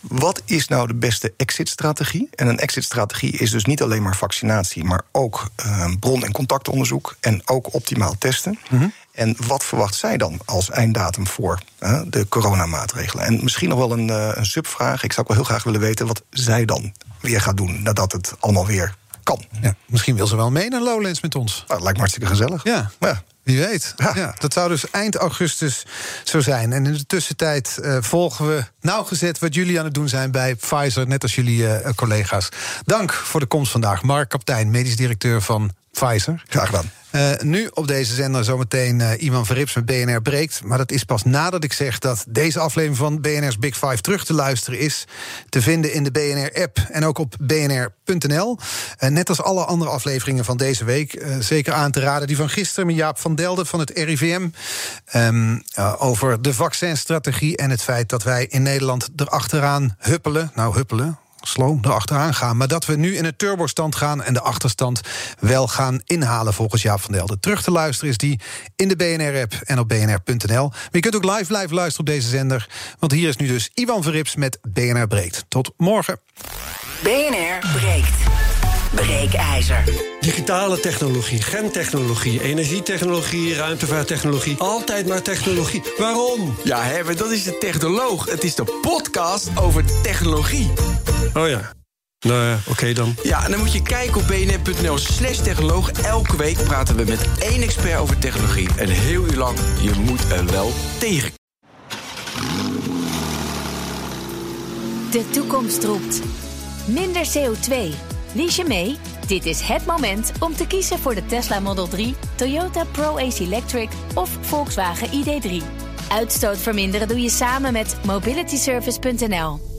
Wat is nou de beste exit-strategie? En een exit-strategie is dus niet alleen maar vaccinatie, maar ook uh, bron- en contactonderzoek en ook optimaal testen. Mm-hmm. En wat verwacht zij dan als einddatum voor de coronamaatregelen? En misschien nog wel een, uh, een subvraag. Ik zou ook wel heel graag willen weten wat zij dan weer gaat doen nadat het allemaal weer kan. Ja, misschien wil ze wel mee naar Lowlands met ons. Nou, dat lijkt me hartstikke gezellig. Ja. ja. Wie weet. Ja. ja. dat zou dus eind augustus zo zijn. En in de tussentijd uh, volgen we nauwgezet wat jullie aan het doen zijn bij Pfizer, net als jullie uh, collega's. Dank voor de komst vandaag. Mark Kaptein, medisch directeur van Pfizer. Graag gedaan. Uh, nu op deze zender zometeen uh, Ivan Verrips met BNR breekt. Maar dat is pas nadat ik zeg dat deze aflevering van BNR's Big Five terug te luisteren is. Te vinden in de BNR-app en ook op bnr.nl. Uh, net als alle andere afleveringen van deze week. zeker aan te raden die van gisteren met Jaap van Delden van het RIVM. Um, over de vaccinstrategie en het feit dat wij in Nederland erachteraan huppelen. Nou, huppelen slow erachteraan gaan. Maar dat we nu in het turbostand gaan en de achterstand wel gaan inhalen volgens Jaap van Delden. Terug te luisteren is die in de BNR-app en op bnr.nl. Maar je kunt ook live blijven luisteren op deze zender. Want hier is nu dus Ivan Verrips met BNR Breekt. Tot morgen. BNR Breekt. Breekijzer. Digitale technologie, gentechnologie, energietechnologie, ruimtevaarttechnologie. Altijd maar technologie. Waarom? Ja, Herbert, dat is de technoloog. Het is de podcast over technologie. Oh ja. Nou ja, oké okay dan. Ja, en dan moet je kijken op bnr.nl slash technoloog. Elke week praten we met één expert over technologie. En heel uur lang, je moet er wel tegen. De toekomst roept. Minder CO2. Lies je mee? Dit is het moment om te kiezen voor de Tesla Model 3, Toyota Pro-Ace Electric of Volkswagen ID3. Uitstoot verminderen doe je samen met mobilityservice.nl.